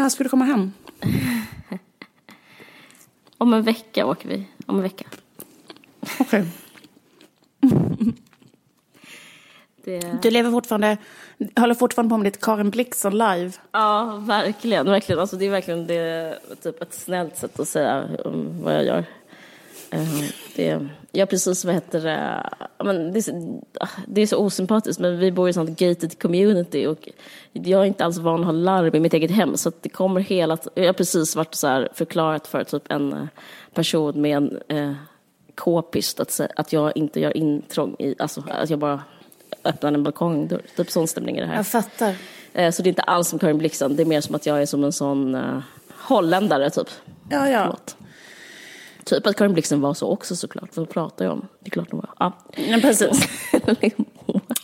När ska du komma hem? Om en vecka åker vi. Om en vecka. Okej. Det... Du lever fortfarande, håller fortfarande på med ditt Karin Blixen live. Ja, verkligen. verkligen. Alltså, det är verkligen det, typ ett snällt sätt att säga vad jag gör. Eh, det, ja, precis vad heter det, men det, är så, ah, det är så osympatiskt men vi bor i ett sånt gated community och jag är inte alls van att ha larm i mitt eget hem så det kommer hela, jag har precis varit så förklarat för typ en eh, person med en eh, k-pist att, att jag inte gör intrång i, alltså att jag bara öppnar en balkongdörr, typ sån stämning är det här. Jag fattar. Eh, så det är inte alls som Karin Blixen, det är mer som att jag är som en sån uh, holländare typ. Ja, ja. Förlåt. Typ att Karin Blixen var så också såklart, vad pratar jag om? Det är klart hon var. Ja. ja precis.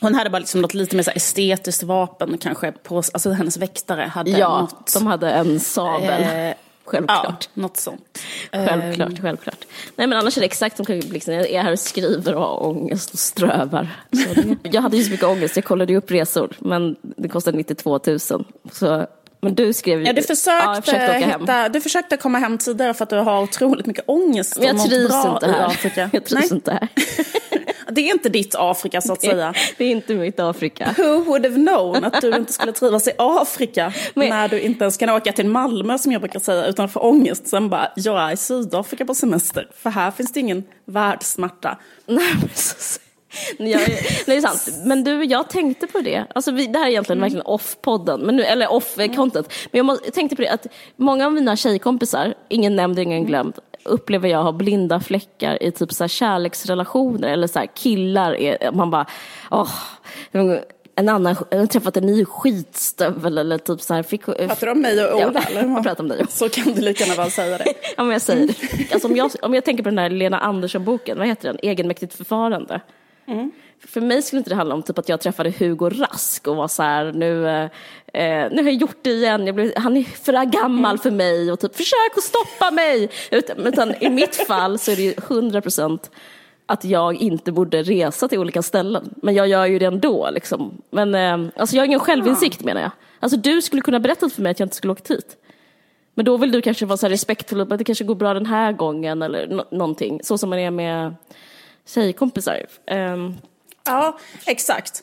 Hon hade bara liksom något lite mer så estetiskt vapen kanske på, alltså hennes väktare hade ja, något. de hade en sabel. Eh, självklart. Ja, något sånt. Självklart, um. självklart. Nej men annars är det exakt som Karin Blixen, jag är här och skriver och har ångest och strövar. jag hade ju så mycket ångest, jag kollade ju upp resor, men det kostade 92 000. Så men du skrev ju... Ja, du försökte, ja, hitta, du försökte komma hem tidigare för att du har otroligt mycket ångest. Men jag trivs inte här. Afrika. Jag trivs Nej. inte här. Det är inte ditt Afrika så att säga. Det är inte mitt Afrika. Who would have known att du inte skulle trivas i Afrika Men... när du inte ens kan åka till Malmö som jag brukar säga utan få ångest. Sen bara, jag är i Sydafrika på semester för här finns det ingen världssmärta. Nej, precis. Nej, det är sant. Men du, jag tänkte på det. Alltså, vi, det här är egentligen mm. verkligen off-podden, men nu, eller off-content. Men jag, må, jag, tänkte på det att många av mina tjejkompisar, ingen nämnd, ingen mm. glömd, upplever jag har blinda fläckar i typ så här kärleksrelationer eller så här killar. Är, man bara, åh, en annan, jag har träffat en ny skitstövel eller typ så här. Fick, pratar du om mig och Ola? Ja, jag pratar om dig. Så kan du lika gärna bara säga det. ja, men jag säger det. Alltså, om, jag, om jag tänker på den här Lena Andersson-boken, vad heter den? Egenmäktigt förfarande. Mm. För mig skulle inte det handla om typ att jag träffade Hugo Rask och var så här, nu, eh, nu har jag gjort det igen, jag blev, han är för gammal mm. för mig och typ försök att stoppa mig. Utan, utan i mitt fall så är det ju 100 procent att jag inte borde resa till olika ställen. Men jag gör ju det ändå. Liksom. Men eh, alltså jag har ingen självinsikt menar jag. Alltså du skulle kunna berätta för mig att jag inte skulle åkt hit. Men då vill du kanske vara så här respektfull, att det kanske går bra den här gången eller no någonting. Så som man är med tjejkompisar. Um. Ja, exakt.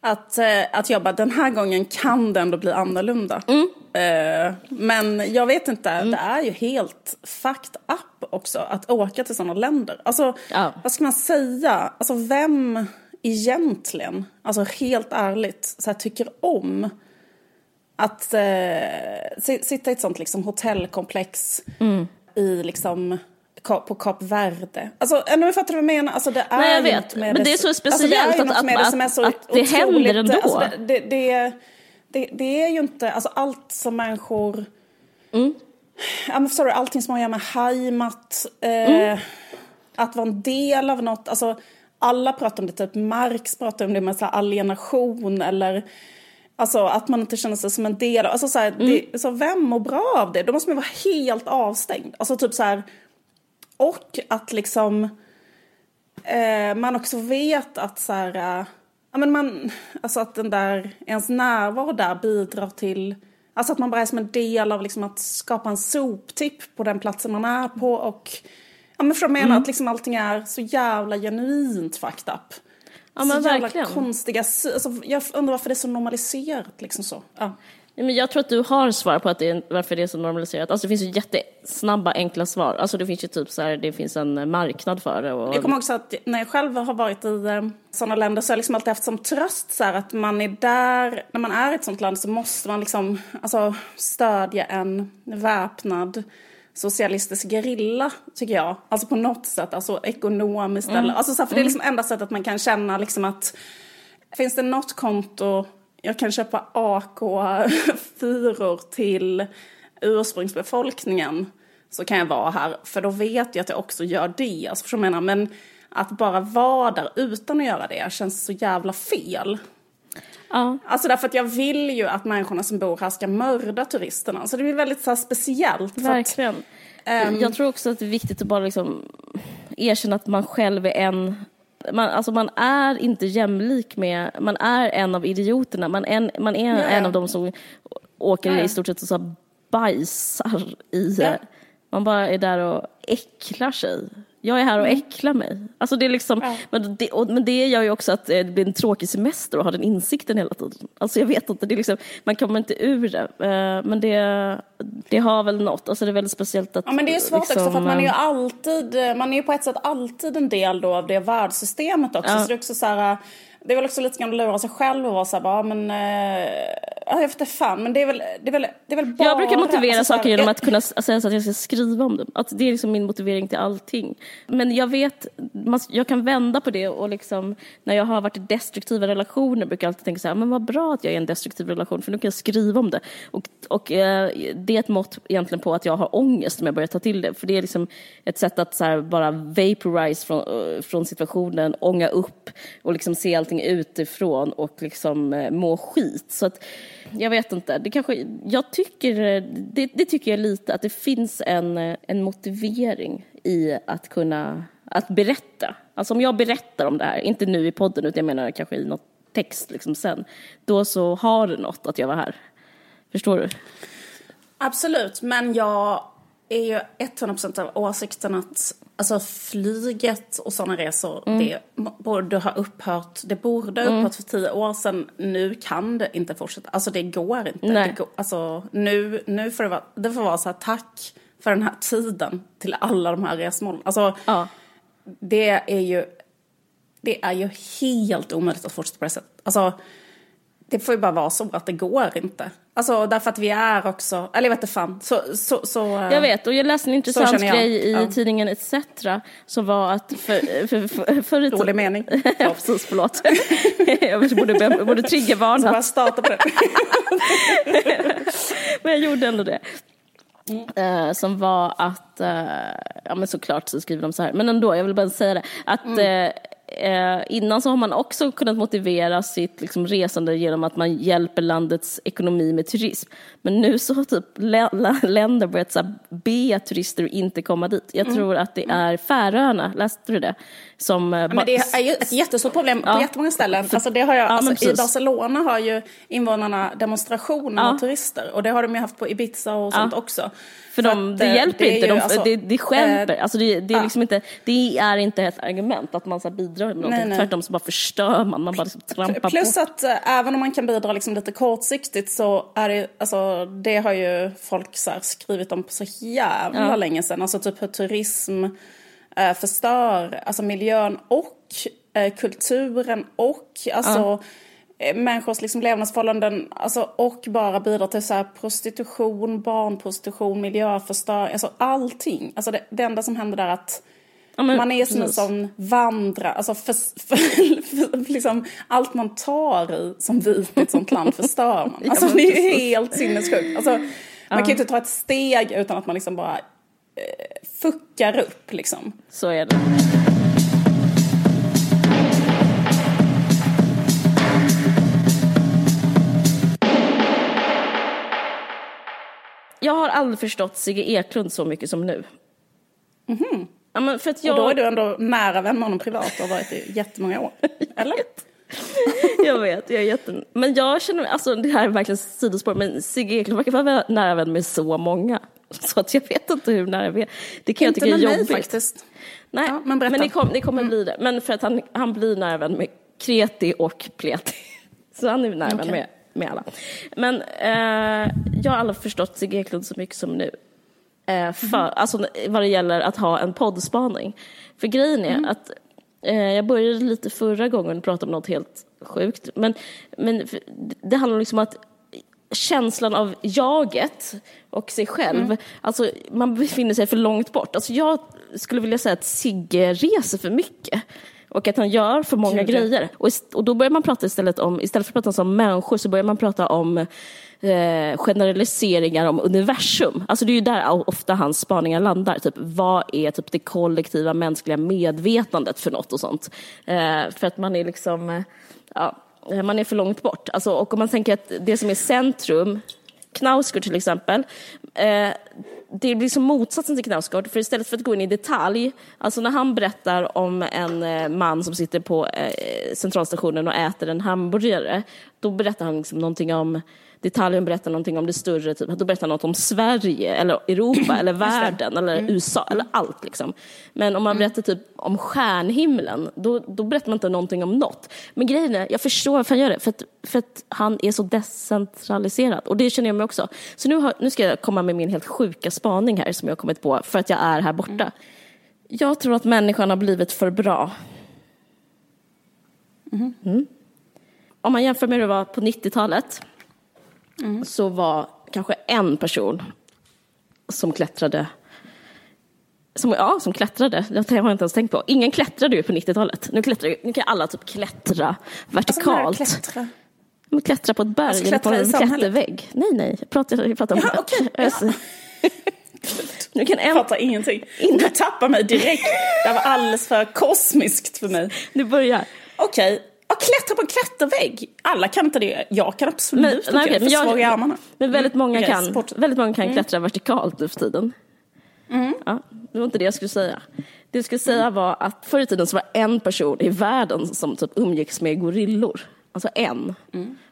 Att, eh, att jobba den här gången kan det ändå bli annorlunda. Mm. Uh, men jag vet inte, mm. det är ju helt fucked up också att åka till sådana länder. Alltså, ja. vad ska man säga? Alltså vem egentligen, alltså helt ärligt, så här, tycker om att uh, sitta i ett sånt liksom hotellkomplex mm. i liksom på Kap Verde. Alltså, nu fattar du vad jag menar? Alltså, det är Nej, jag vet. Men det är så speciellt alltså, det är att, att, att, att, det händer ändå. Alltså, det, det, det, det, är ju inte, alltså allt som människor... Mm. Förstår du, allting som har att göra med heimat, eh, mm. att vara en del av något. Alltså, alla pratar om det, typ Marx pratar om det med så alienation eller Alltså att man inte känner sig som en del av, alltså så, här, mm. det, så vem mår bra av det? Då måste man vara helt avstängd. Alltså typ så här, och att liksom eh, man också vet att så här, eh, ja, men man, alltså att den där, ens närvaro där bidrar till Alltså att man bara är som en del av liksom att skapa en soptipp på den platsen man är på och Ja men för att mena mm. att liksom allting är så jävla genuint fucked up. Ja men så verkligen. jävla konstiga, alltså, jag undrar varför det är så normaliserat liksom så. Ja. Men jag tror att du har svar på att det är, varför det är så normaliserat. Alltså det finns ju jättesnabba, enkla svar. Alltså det finns ju typ så här, det finns en marknad för det. Och... Jag kommer också att när jag själv har varit i eh, sådana länder så har jag liksom alltid haft som tröst så här, att man är där, när man är i ett sådant land så måste man liksom alltså, stödja en väpnad socialistisk gerilla, tycker jag. Alltså på något sätt, alltså ekonomiskt mm. eller, alltså så här, för mm. det är liksom enda sättet man kan känna liksom att finns det något konto jag kan köpa AK4 till ursprungsbefolkningen så kan jag vara här. För då vet jag att jag också gör det. Alltså, jag menar, men att bara vara där utan att göra det känns så jävla fel. Ja. Alltså därför att jag vill ju att människorna som bor här ska mörda turisterna. Så det blir väldigt så speciellt. Verkligen. Att, um, jag tror också att det är viktigt att bara liksom erkänna att man själv är en man, alltså man är inte jämlik med, man är en av idioterna, man, en, man är yeah. en av de som åker i stort sett och så bajsar i, ja. Man bara är där och äcklar sig. Jag är här och mm. äcklar mig. Alltså det är liksom, ja. men, det, och, men det gör ju också att det blir en tråkig semester att ha den insikten hela tiden. Alltså jag vet inte, det är liksom, man kommer inte ur det. Uh, men det, det har väl något, alltså det är väldigt speciellt att... Ja men det är svårt liksom, också för att man är ju alltid, man är ju på ett sätt alltid en del då av det världssystemet också. Ja. Så det är också så här, det är väl också lite grann att lura sig själv och vara så här bara, men eh, jag vet inte fan, men det är väl, det är väl, det är väl bara... Jag brukar motivera alltså, saker genom att kunna säga så att jag ska skriva om dem. Att det är liksom min motivering till allting. Men jag vet, jag kan vända på det och liksom, när jag har varit i destruktiva relationer brukar jag alltid tänka så här, men vad bra att jag är i en destruktiv relation för nu kan jag skriva om det. Och, och eh, det är ett mått egentligen på att jag har ångest om jag börjar ta till det. För det är liksom ett sätt att så här, bara vaporize från, eh, från situationen, ånga upp och liksom se allting utifrån och liksom eh, må skit. Så att jag vet inte, det kanske, jag tycker, eh, det, det, tycker jag lite att det finns en, eh, en motivering i att kunna, att berätta. Alltså om jag berättar om det här, inte nu i podden utan jag menar kanske i något text liksom sen, då så har det något att jag var här. Förstår du? Absolut, men jag är ju 100% av åsikten att alltså, flyget och sådana resor, mm. det borde ha upphört. Det borde ha mm. upphört för tio år sedan. Nu kan det inte fortsätta. Alltså det går inte. Nej. Det går, alltså, nu, nu får det vara, det får vara så här, tack för den här tiden till alla de här resmålen. Alltså, ja. det är ju, det är ju helt omöjligt att fortsätta på det sättet. Alltså, det får ju bara vara så att det går inte. Alltså därför att vi är också, eller jag vet inte fan. Så, så, så, jag vet och jag läste en intressant grej i ja. tidningen ETC som var att för, för, för, för Dålig mening. ja precis, förlåt. jag borde, borde triggervarna. Så bara starta på det. Men jag gjorde ändå det. Mm. Uh, som var att, uh, ja men såklart så skriver de så här, men ändå, jag vill bara säga det, att mm. uh, Eh, innan så har man också kunnat motivera sitt liksom, resande genom att man hjälper landets ekonomi med turism. Men nu så har typ länder börjat så här, be turister att inte komma dit. Jag mm. tror att det är Färöarna, läste du det? Som, eh, ja, men det är ju ett jättestort problem på ja. jättemånga ställen. Alltså det har jag, ja, alltså, I Barcelona har ju invånarna demonstrationer ja. mot turister och det har de ju haft på Ibiza och sånt också. För, de, det hjälper det inte, de, alltså, det, det skälper. Äh, alltså det, det, är liksom inte, det är inte ett argument att man så bidrar med någonting. Nej, nej. Tvärtom så bara förstör man, man bara liksom trampar Plus på. att äh, även om man kan bidra liksom lite kortsiktigt så är det, alltså, det har ju folk så skrivit om på så jävla länge sedan. Alltså typ hur turism äh, förstör alltså miljön och kulturen och alltså ja Eh, människors liksom levnadsförhållanden alltså, och bara bidrar till så här, prostitution, barnprostitution, miljöförstöring, alltså allting. Alltså det, det enda som händer där är att ja, men, man är som en sån vandra, alltså för, för, för, liksom, allt man tar i som vit i ett sånt land förstör man. Alltså det är ju helt sinnessjukt. Alltså, man ja. kan ju inte ta ett steg utan att man liksom bara eh, fuckar upp liksom. Så är det. jag har aldrig förstått Sigge Eklund så mycket som nu. Mm-hmm. Ja, men för att jag... Och då är du ändå nära vän med honom privat och har varit i jättemånga år. Eller? jag vet, jag är jätte... Men jag känner, alltså det här är verkligen sidospår, men Sigge Eklund verkar vara nära vän med så många. Så att jag vet inte hur nära vi är. Det kan inte jag tycka är jobbigt. Mig, faktiskt. Nej, ja, men, men det, kom, det kommer mm. bli det. Men för att han, han blir nära vän med Kreti och Pleti. Så han är nära vän okay. med med alla. Men eh, jag har aldrig förstått Sigge Eklund så mycket som nu. Eh, för, mm. Alltså vad det gäller att ha en poddspaning. För grejen är mm. att eh, jag började lite förra gången prata om något helt sjukt. Men, men det handlar liksom om att känslan av jaget och sig själv, mm. alltså man befinner sig för långt bort. Alltså jag skulle vilja säga att Sigge reser för mycket och att han gör för många Kul. grejer. Och, och då börjar man prata istället om, istället för att prata om människor så börjar man prata om eh, generaliseringar om universum. Alltså det är ju där ofta hans spaningar landar. Typ, vad är typ det kollektiva mänskliga medvetandet för något och sånt? Eh, för att man är liksom, eh, ja, Eh, man är för långt bort. Alltså, och om man tänker att det som är centrum Knausgård till exempel, eh, det blir som motsatsen till Knausgård, för istället för att gå in i detalj, alltså när han berättar om en eh, man som sitter på eh, centralstationen och äter en hamburgare, då berättar han liksom någonting om detaljen berättar någonting om det större, typ, då berättar han något om Sverige, eller Europa, eller världen, eller Mm. USA, eller allt liksom. Men om man berättar typ om stjärnhimlen, då, då berättar man inte någonting om något. Men grejen är, jag förstår varför han gör det, för att, för att han är så decentraliserad. Och det känner jag mig också. Så nu, har, nu ska jag komma med min helt sjuka spaning här, som jag kommit på, för att jag är här borta. Jag tror att människan har blivit för bra. Mm. Om man jämför med hur det var på 90-talet, så var kanske en person som klättrade som, ja, som klättrade. Det har jag inte ens tänkt på. Ingen klättrade ju på 90-talet. Nu, klättrar, nu kan alla typ klättra Alltså, vertikalt. klättra. Men klättra på ett berg Alltså, eller på klättra en klättervägg. Nej, nej. Jag pratar, jag pratar om Ja, okej, ja. Nu kan Jag en... fattar ingenting. Du tappar mig direkt. Det var alldeles för kosmiskt för mig. Nu börjar. Okej, ja, klättra på en klättervägg. Alla kan inte det. Jag kan absolut Men, inte nej, okej, det. Jag svag i jag, armarna. men väldigt många Okej, kan, sport. väldigt många kan klättra vertikalt nu för tiden. Ja, det var inte det jag skulle säga. Det jag skulle säga var att förr i tiden så var en person i världen som typ umgicks med gorillor. Alltså en.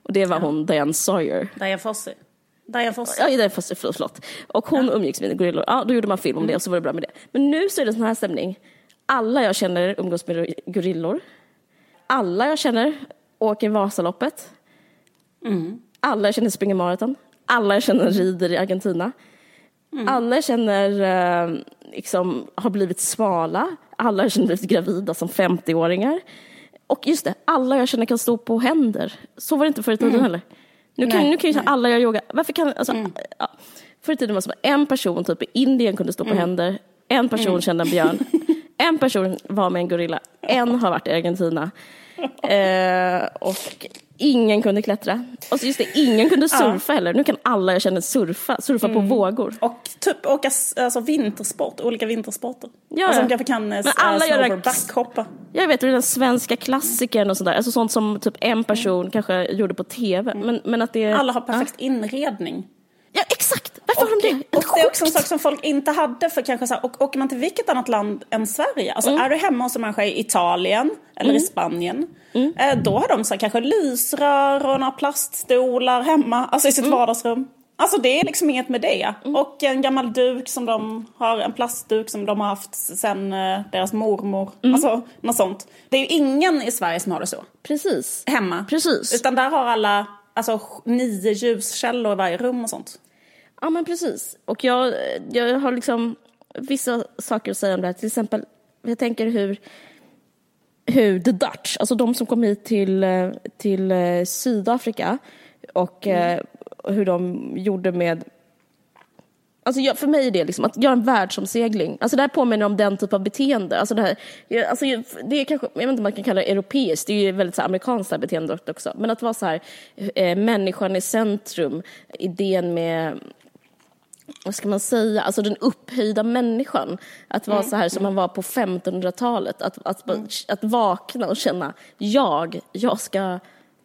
Och det var hon Diane Sawyer. Diane Fossey. Diane Fossey. Ja, är fast, förlåt. Och hon umgicks med gorillor. Ja, då gjorde man film om det och så var det bra med det. Men nu så är det sån här stämning. Alla jag känner umgås med gorillor. Alla jag känner åker Vasaloppet. Alla jag känner springer maraton. Alla jag känner rider i Argentina. Alla jag känner eh, liksom, har blivit smala. Alla jag känner blivit gravida som 50-åringar. Och just det, alla jag känner kan stå på händer. Så var det inte förr i tiden heller. Nu kan, Nej, nu kan ju alla göra yoga. Varför kan, alltså, ja. Förr i tiden var det som en person typ i Indien kunde stå på händer. En person kände en björn. En person var med en gorilla. En har varit i Argentina. Eh, och ingen kunde klättra. Och så just det, ingen kunde surfa heller. Nu kan alla jag känner surfa, surfa på vågor. Och typ åka alltså, vintersport, olika vintersporter. Ja, alltså ja. de kanske kan eh, Men alla gör det- snowboard, backhoppa. Jag vet, den svenska klassikern och sådär. Alltså sånt som typ en person kanske gjorde på tv. Men, men att det... Alla har perfekt inredning. Ja, exakt! Varför har de det? Och det är också en sak som folk inte hade för kanske så här, och åker man till vilket annat land än Sverige, alltså Mm. är du hemma hos en människa i Italien eller i Spanien, Mm. eh, då har de så här, kanske lysrör och några plaststolar hemma, alltså i sitt Mm. vardagsrum. Alltså det är liksom inget med det. Och en gammal duk som de har, en plastduk som de har haft sen eh, deras mormor. Mm. Alltså något sånt. Det är ju ingen i Sverige som har det så. Precis. Hemma. Precis. Utan där har alla alltså, nio ljuskällor i varje rum och sånt. Ja, men precis. Och jag, jag har liksom vissa saker att säga om det här. Till exempel, jag tänker hur, hur the Dutch, alltså de som kom hit till, till eh, Sydafrika och eh, hur de gjorde med Alltså jag, för mig är det liksom att göra en världsomsegling. Alltså det här påminner om den typ av beteende. Alltså det, här, alltså det är kanske, jag vet inte om man kan kalla det europeiskt, det är ju väldigt så här, amerikanskt det här beteendet också. Men att vara så här, eh, människan i centrum, idén med vad ska man säga, alltså den upphöjda människan. Att vara så här som man var på 1500-talet. Att, att, att vakna och känna, jag, jag ska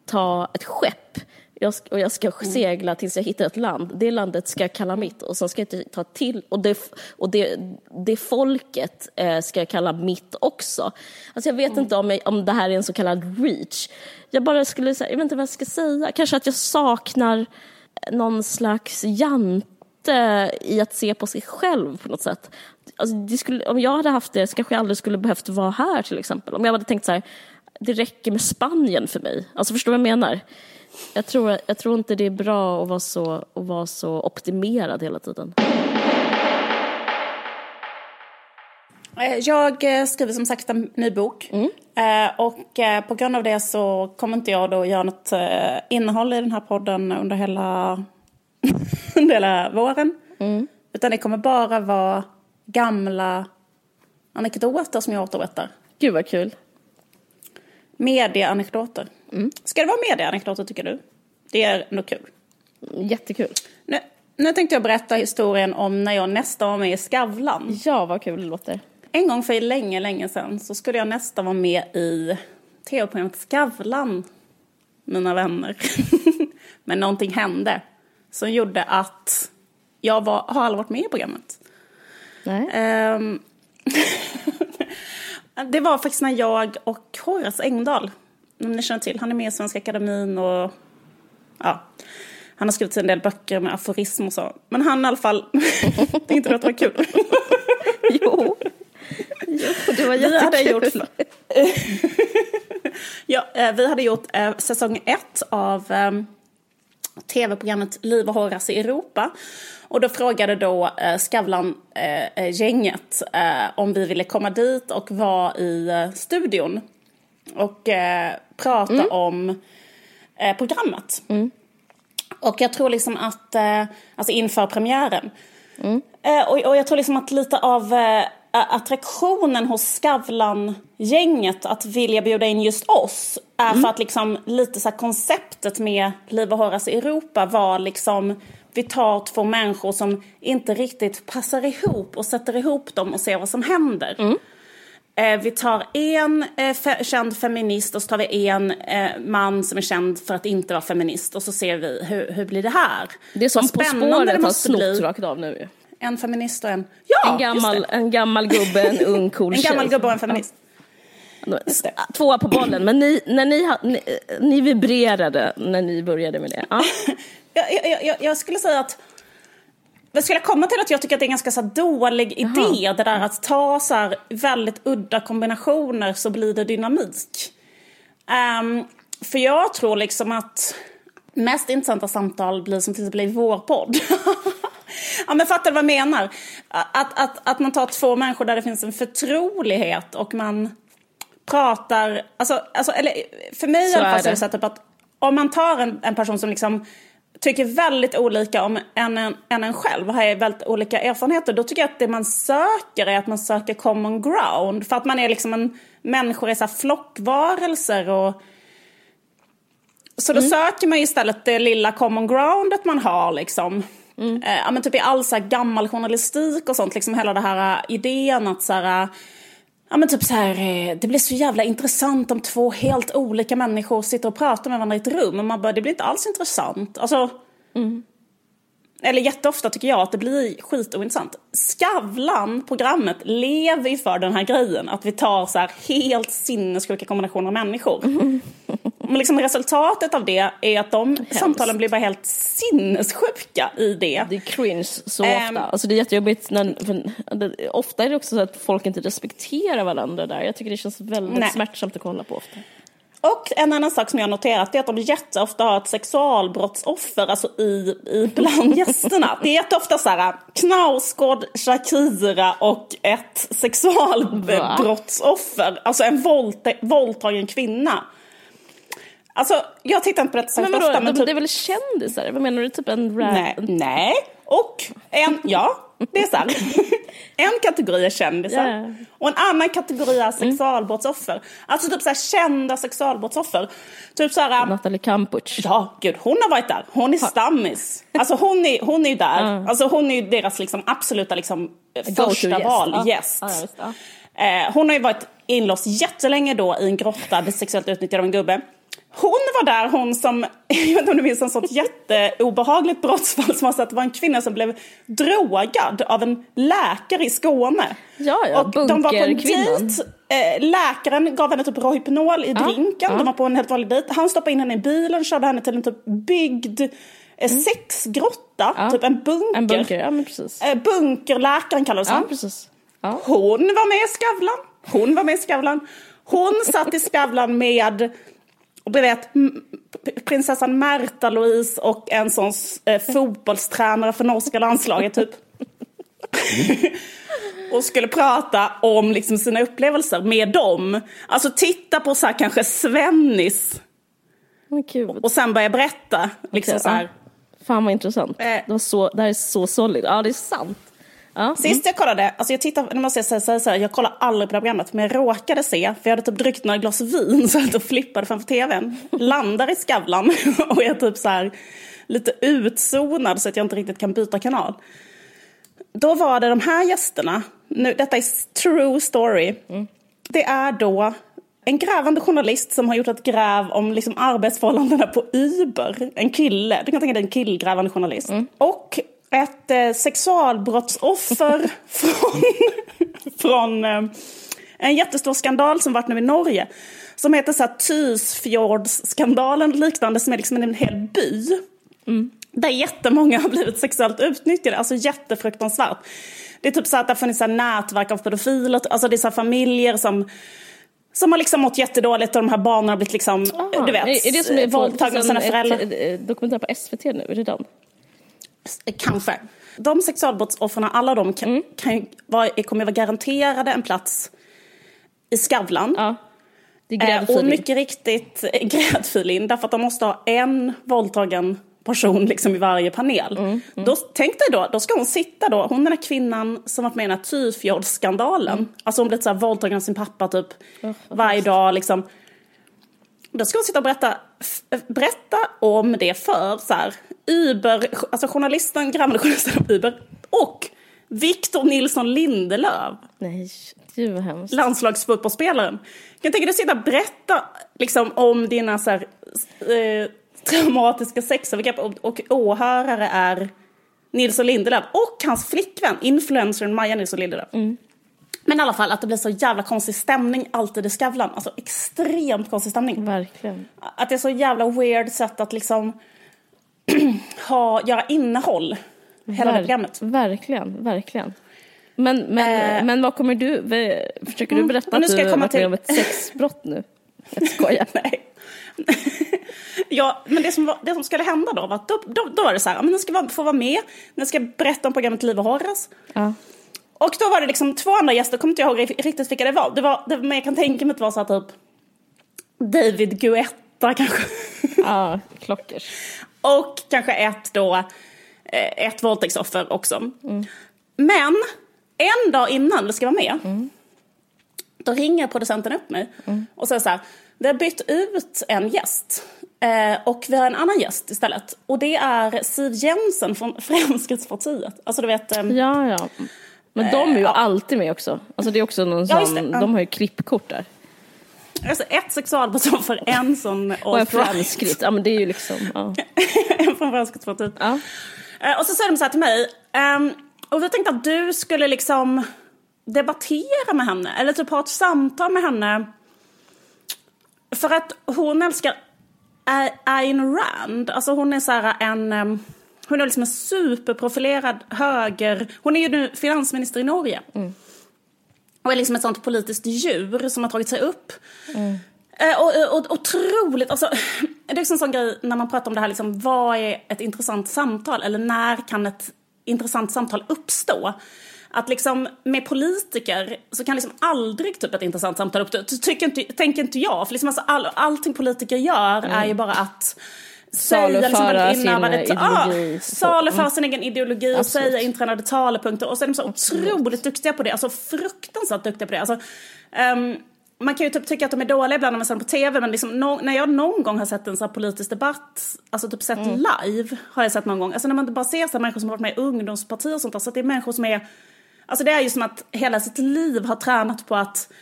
ta ett skepp jag ska, och jag ska segla tills jag hittar ett land. Det landet ska jag kalla mitt och sen ska jag ta till och det, och det, det folket eh, ska jag kalla mitt också. Alltså jag vet inte om, jag, om det här är en så kallad reach. Jag bara skulle säga, jag vet inte vad jag ska säga. Kanske att jag saknar någon slags jante i att se på sig själv på något sätt. Alltså skulle, om jag hade haft det så kanske jag aldrig skulle behövt vara här till exempel. Om jag hade tänkt så här, det räcker med Spanien för mig. Alltså förstår du vad jag menar? Jag tror, jag tror inte det är bra att vara, så, att vara så optimerad hela tiden. Eh, Jag eh, skriver som sagt en ny bok. Eh, Och på grund av det så kommer inte jag då göra något eh, innehåll i den här podden under hela, under hela våren. Utan det kommer bara vara gamla anekdoter som jag återberättar. Gud vad kul. Medieanekdoter. Ska det vara medieanekdoter tycker du? Det är nog kul. Jättekul. Nu, nu tänkte jag berätta historien om när jag nästan var med i Skavlan. Ja, vad kul det låter. En gång för länge, länge sedan så skulle jag nästan vara med i tv-programmet Skavlan, mina vänner. Men någonting hände som gjorde att jag var, har aldrig varit med i programmet. Nej. Ehm, det var faktiskt när jag och Horace Engdahl, om ni känner till, han är med i Svenska Akademin och ja, han har skrivit en del böcker med aforism och så. Men han i alla fall, tänkte du att det var kul? Jo. jo, det var Vi hade jättekul. gjort, ja, eh, vi hade gjort eh, säsong ett av eh, tv-programmet Liv och Horace i Europa. Och då frågade då eh, Skavlan-gänget eh, om vi ville komma dit och vara i eh, studion och eh, prata om eh, programmet. Och jag tror liksom att, eh, alltså inför premiären. Eh, och, och jag tror liksom att lite av eh, attraktionen hos Skavlan-gänget att vilja bjuda in just oss är för att liksom lite så konceptet med Liv och Horace i Europa var liksom vi tar två människor som inte riktigt passar ihop och sätter ihop dem och ser vad som händer. Eh, vi tar en eh, fe- känd feminist och så tar vi en eh, man som är känd för att inte vara feminist och så ser vi hur, hur blir det här. Det är som På spåret har snott rakt av nu. En feminist och en... Ja, En gammal, en gammal gubbe, en ung cool En gammal gubbe och en feminist. Tvåa på bollen, men ni, när ni, ni, ni vibrerade när ni började med det. Ja. Jag, jag, jag, skulle säga att... Jag skulle komma till att jag tycker att det är en ganska så dålig idé det där att ta så här väldigt udda kombinationer så blir det dynamik. Ehm, för jag tror liksom att mest intressanta samtal blir som till exempel i vår podd. ja men fattar du vad jag menar? Att, att, att man tar två människor där det finns en förtrolighet och man pratar, alltså, alltså eller för mig i Så alla fall är så är det så att, om man tar en, en person som liksom tycker väldigt olika om en, en, än en själv och har väldigt olika erfarenheter då tycker jag att det man söker är att man söker common ground för att man är liksom en människor är så flockvarelser och så då söker man istället det lilla common groundet man har liksom. Eh, ja, men typ i all så här gammal journalistik och sånt, liksom hela det här eh, idén att så här, eh, ja men typ så här, eh, det blir så jävla intressant om två helt olika människor sitter och pratar med varandra i ett rum. Man bara, det blir inte alls intressant. Alltså, eller jätteofta tycker jag att det blir skitointressant. Skavlan, programmet, lever ju för den här grejen. Att vi tar så här helt sinnessjuka kombinationer av människor. Men liksom resultatet av det är att de samtalen blir bara helt sinnessjuka i det. Det är cringe så Ehm. ofta. Alltså det är jättejobbigt när, det, ofta är det också så att folk inte respekterar varandra där. Jag tycker det känns väldigt Nej. smärtsamt att kolla på ofta. Och en annan sak som jag noterat är att de jätteofta har ett sexualbrottsoffer alltså i, i bland gästerna. Det är jätteofta så här Knausgård, Shakira och ett sexualbrottsoffer. Alltså en våldta- våldtagen kvinna. Alltså jag tittar inte på detta särskilt ofta. Men typ, det är väl kändisar? Vad menar du? Typ en rap? nej, nej. Och en, ja, det är så här. En kategori är kändisar. Mm. och en annan kategori är sexualbrottsoffer. Alltså typ så här kända sexualbrottsoffer. Typ så här, Nathalie Kampusch. Ja, gud, hon har varit där. Hon är stammis. Alltså hon är, hon är där. Alltså hon är ju deras liksom absoluta liksom första Go-to-gäst. val, gäst. Ja, visst, ja. Eh, hon har ju varit inlåst jättelänge då i en grotta, blev sexuellt utnyttjad av en gubbe. Hon var där, hon som, jag vet inte om du minns en sånt jätteobehagligt brottsfall som var så att det var en kvinna som blev drogad av en läkare i Skåne. Ja, ja, och de var på en dejt. Eh, läkaren gav henne typ Rohypnol i drinken. De var på en helt vanlig dejt. Han stoppade in henne i bilen och körde henne till en typ byggd eh, sexgrotta. Ja. Typ en bunker. En bunker, ja men precis. Eh, bunkerläkaren kallades Ja, han. precis. Ja. Hon var med i Skavlan. Hon var med i Skavlan. Hon satt i Skavlan med, du vet, prinsessan Märta Louise och en sån eh, fotbollstränare för norska landslaget typ. och skulle prata om liksom sina upplevelser med dem. Alltså titta på så här kanske Svennis gud. och sen börja berätta. Liksom Okej, så här. Fan vad intressant. Eh. Det, var så, det här är så solid. Ja, det är sant. Ja. Sist jag kollade, alltså jag tittar, nu måste jag säga så här, jag kollar aldrig på det programmet, men jag råkade se, för jag hade typ druckit några glas vin så jag flippade framför tvn. Landar i Skavlan och är typ så här lite utzonad så att jag inte riktigt kan byta kanal. Då var det de här gästerna, nu, detta är true story. Det är då en grävande journalist som har gjort ett gräv om liksom arbetsförhållandena på Uber. En kille, du kan tänka dig en killgrävande journalist. Och ett eh, sexualbrottsoffer från, från eh, en jättestor skandal som varit nu i Norge. Som heter så här Tysfjordsskandalen liknande som är liksom en hel by. Mm. Där jättemånga har blivit sexuellt utnyttjade, alltså jättefruktansvärt. Det är typ så att det har funnits så nätverk av pedofiler, alltså det är så familjer som som har liksom mått jättedåligt och de här barnen har blivit liksom, Aha, du vet, är det som är våldtagna av sina föräldrar. Ett, ett dokumentär på SVT nu, är det dem? Kanske. De sexualbrottsoffren, alla de kan, mm. kan vara, kommer vara garanterade en plats i Skavlan. Ja. Eh, Och mycket riktigt gräddfil in, därför att de måste ha en våldtagen person liksom i varje panel. Mm, mm. Då, tänk dig då, då ska hon sitta då, hon den här kvinnan som varit med i den här Tyfjordsskandalen. Mm. Alltså hon blivit så här våldtagen av sin pappa typ oh, varje dag liksom. Då ska hon sitta och berätta, berätta om det för så här, Uber, alltså journalisten, gamla journalisten om Uber och Victor Nilsson Lindelöf. Nej, gud vad hemskt. Landslagsfotbollsspelaren. Kan tänka dig att sitta och berätta liksom, om dina så här, eh, traumatiska sexövergrepp och, och åhörare är Nilsson Lindelöf och hans flickvän, influencern Maja Nilsson Lindelöf. Mm. Men i alla fall att det blir så jävla konstig stämning alltid i Skavlan. Alltså extremt konstig stämning. Verkligen. Att det är så jävla weird sätt att liksom ha, göra innehåll hela Ver programmet. Verkligen, verkligen. Men, men, äh, men vad kommer du, försöker du mm, berätta mm, att du har varit med om ett sexbrott nu? Jag skojar. Nej. ja, men det som, var, det som skulle hända då var att då, då, då var det så här, men den ska få vara med, den ska berätta om programmet Liv och Horace. Ja. Och då var det liksom två andra gäster, kommer inte jag ihåg riktigt vilka det var. Det var, det, men jag kan tänka mig att det var så här typ David Guetta kanske. Ja, klockers. Och kanske ett då, eh, ett våldtäktsoffer också. Mm. Men en dag innan du ska vara med, mm. då ringer producenten upp mig mm. och säger så här, vi har bytt ut en gäst. Eh, och vi har en annan gäst istället. Och det är Siv Jensen från Fremskrittspartiet. Alltså du vet... Eh, ja, ja. Men de är ju eh, alltid med också. Alltså det är också någon ja, sån, de har ju klippkort där. Alltså ett sexualbrottsoffer, en sån... Och en franskritt, ja men det är ju liksom... Ja. en från Fremskrittspartiet. Ja. Eh, och så säger de så här till mig, um, och vi tänkte att du skulle liksom debattera med henne, eller typ ha ett samtal med henne för att hon älskar Ayn Rand. Alltså hon är så här en... Hon är liksom en superprofilerad höger... Hon är ju nu finansminister i Norge. Mm. Och är liksom ett sånt politiskt djur som har tagit sig upp. Mm. Eh, och, och, otroligt, alltså, det är liksom en sån grej när man pratar om det här, liksom, vad är ett intressant samtal? Eller när kan ett intressant samtal uppstå? att liksom med politiker så kan liksom aldrig typ ett intressant samtal uppstå. Tycker inte, tänker inte jag. För liksom alltså all, allting politiker gör mm. är ju bara att saluföra liksom sin ideologi. Ah, saluföra mm. sin egen ideologi och säga intränade talepunkter. Och så är de så Absolut. otroligt duktiga på det. Alltså fruktansvärt duktiga på det. Alltså, um, man kan ju typ tycka att de är dåliga ibland när man ser dem på tv, men liksom no när jag någon gång har sett en sån här politisk debatt, alltså typ sett mm. live, har jag sett någon gång. Alltså när man bara ser så här människor som har varit med i ungdomspartier och sånt där, så att det är människor som är Alltså det är ju som att hela sitt liv har tränat på att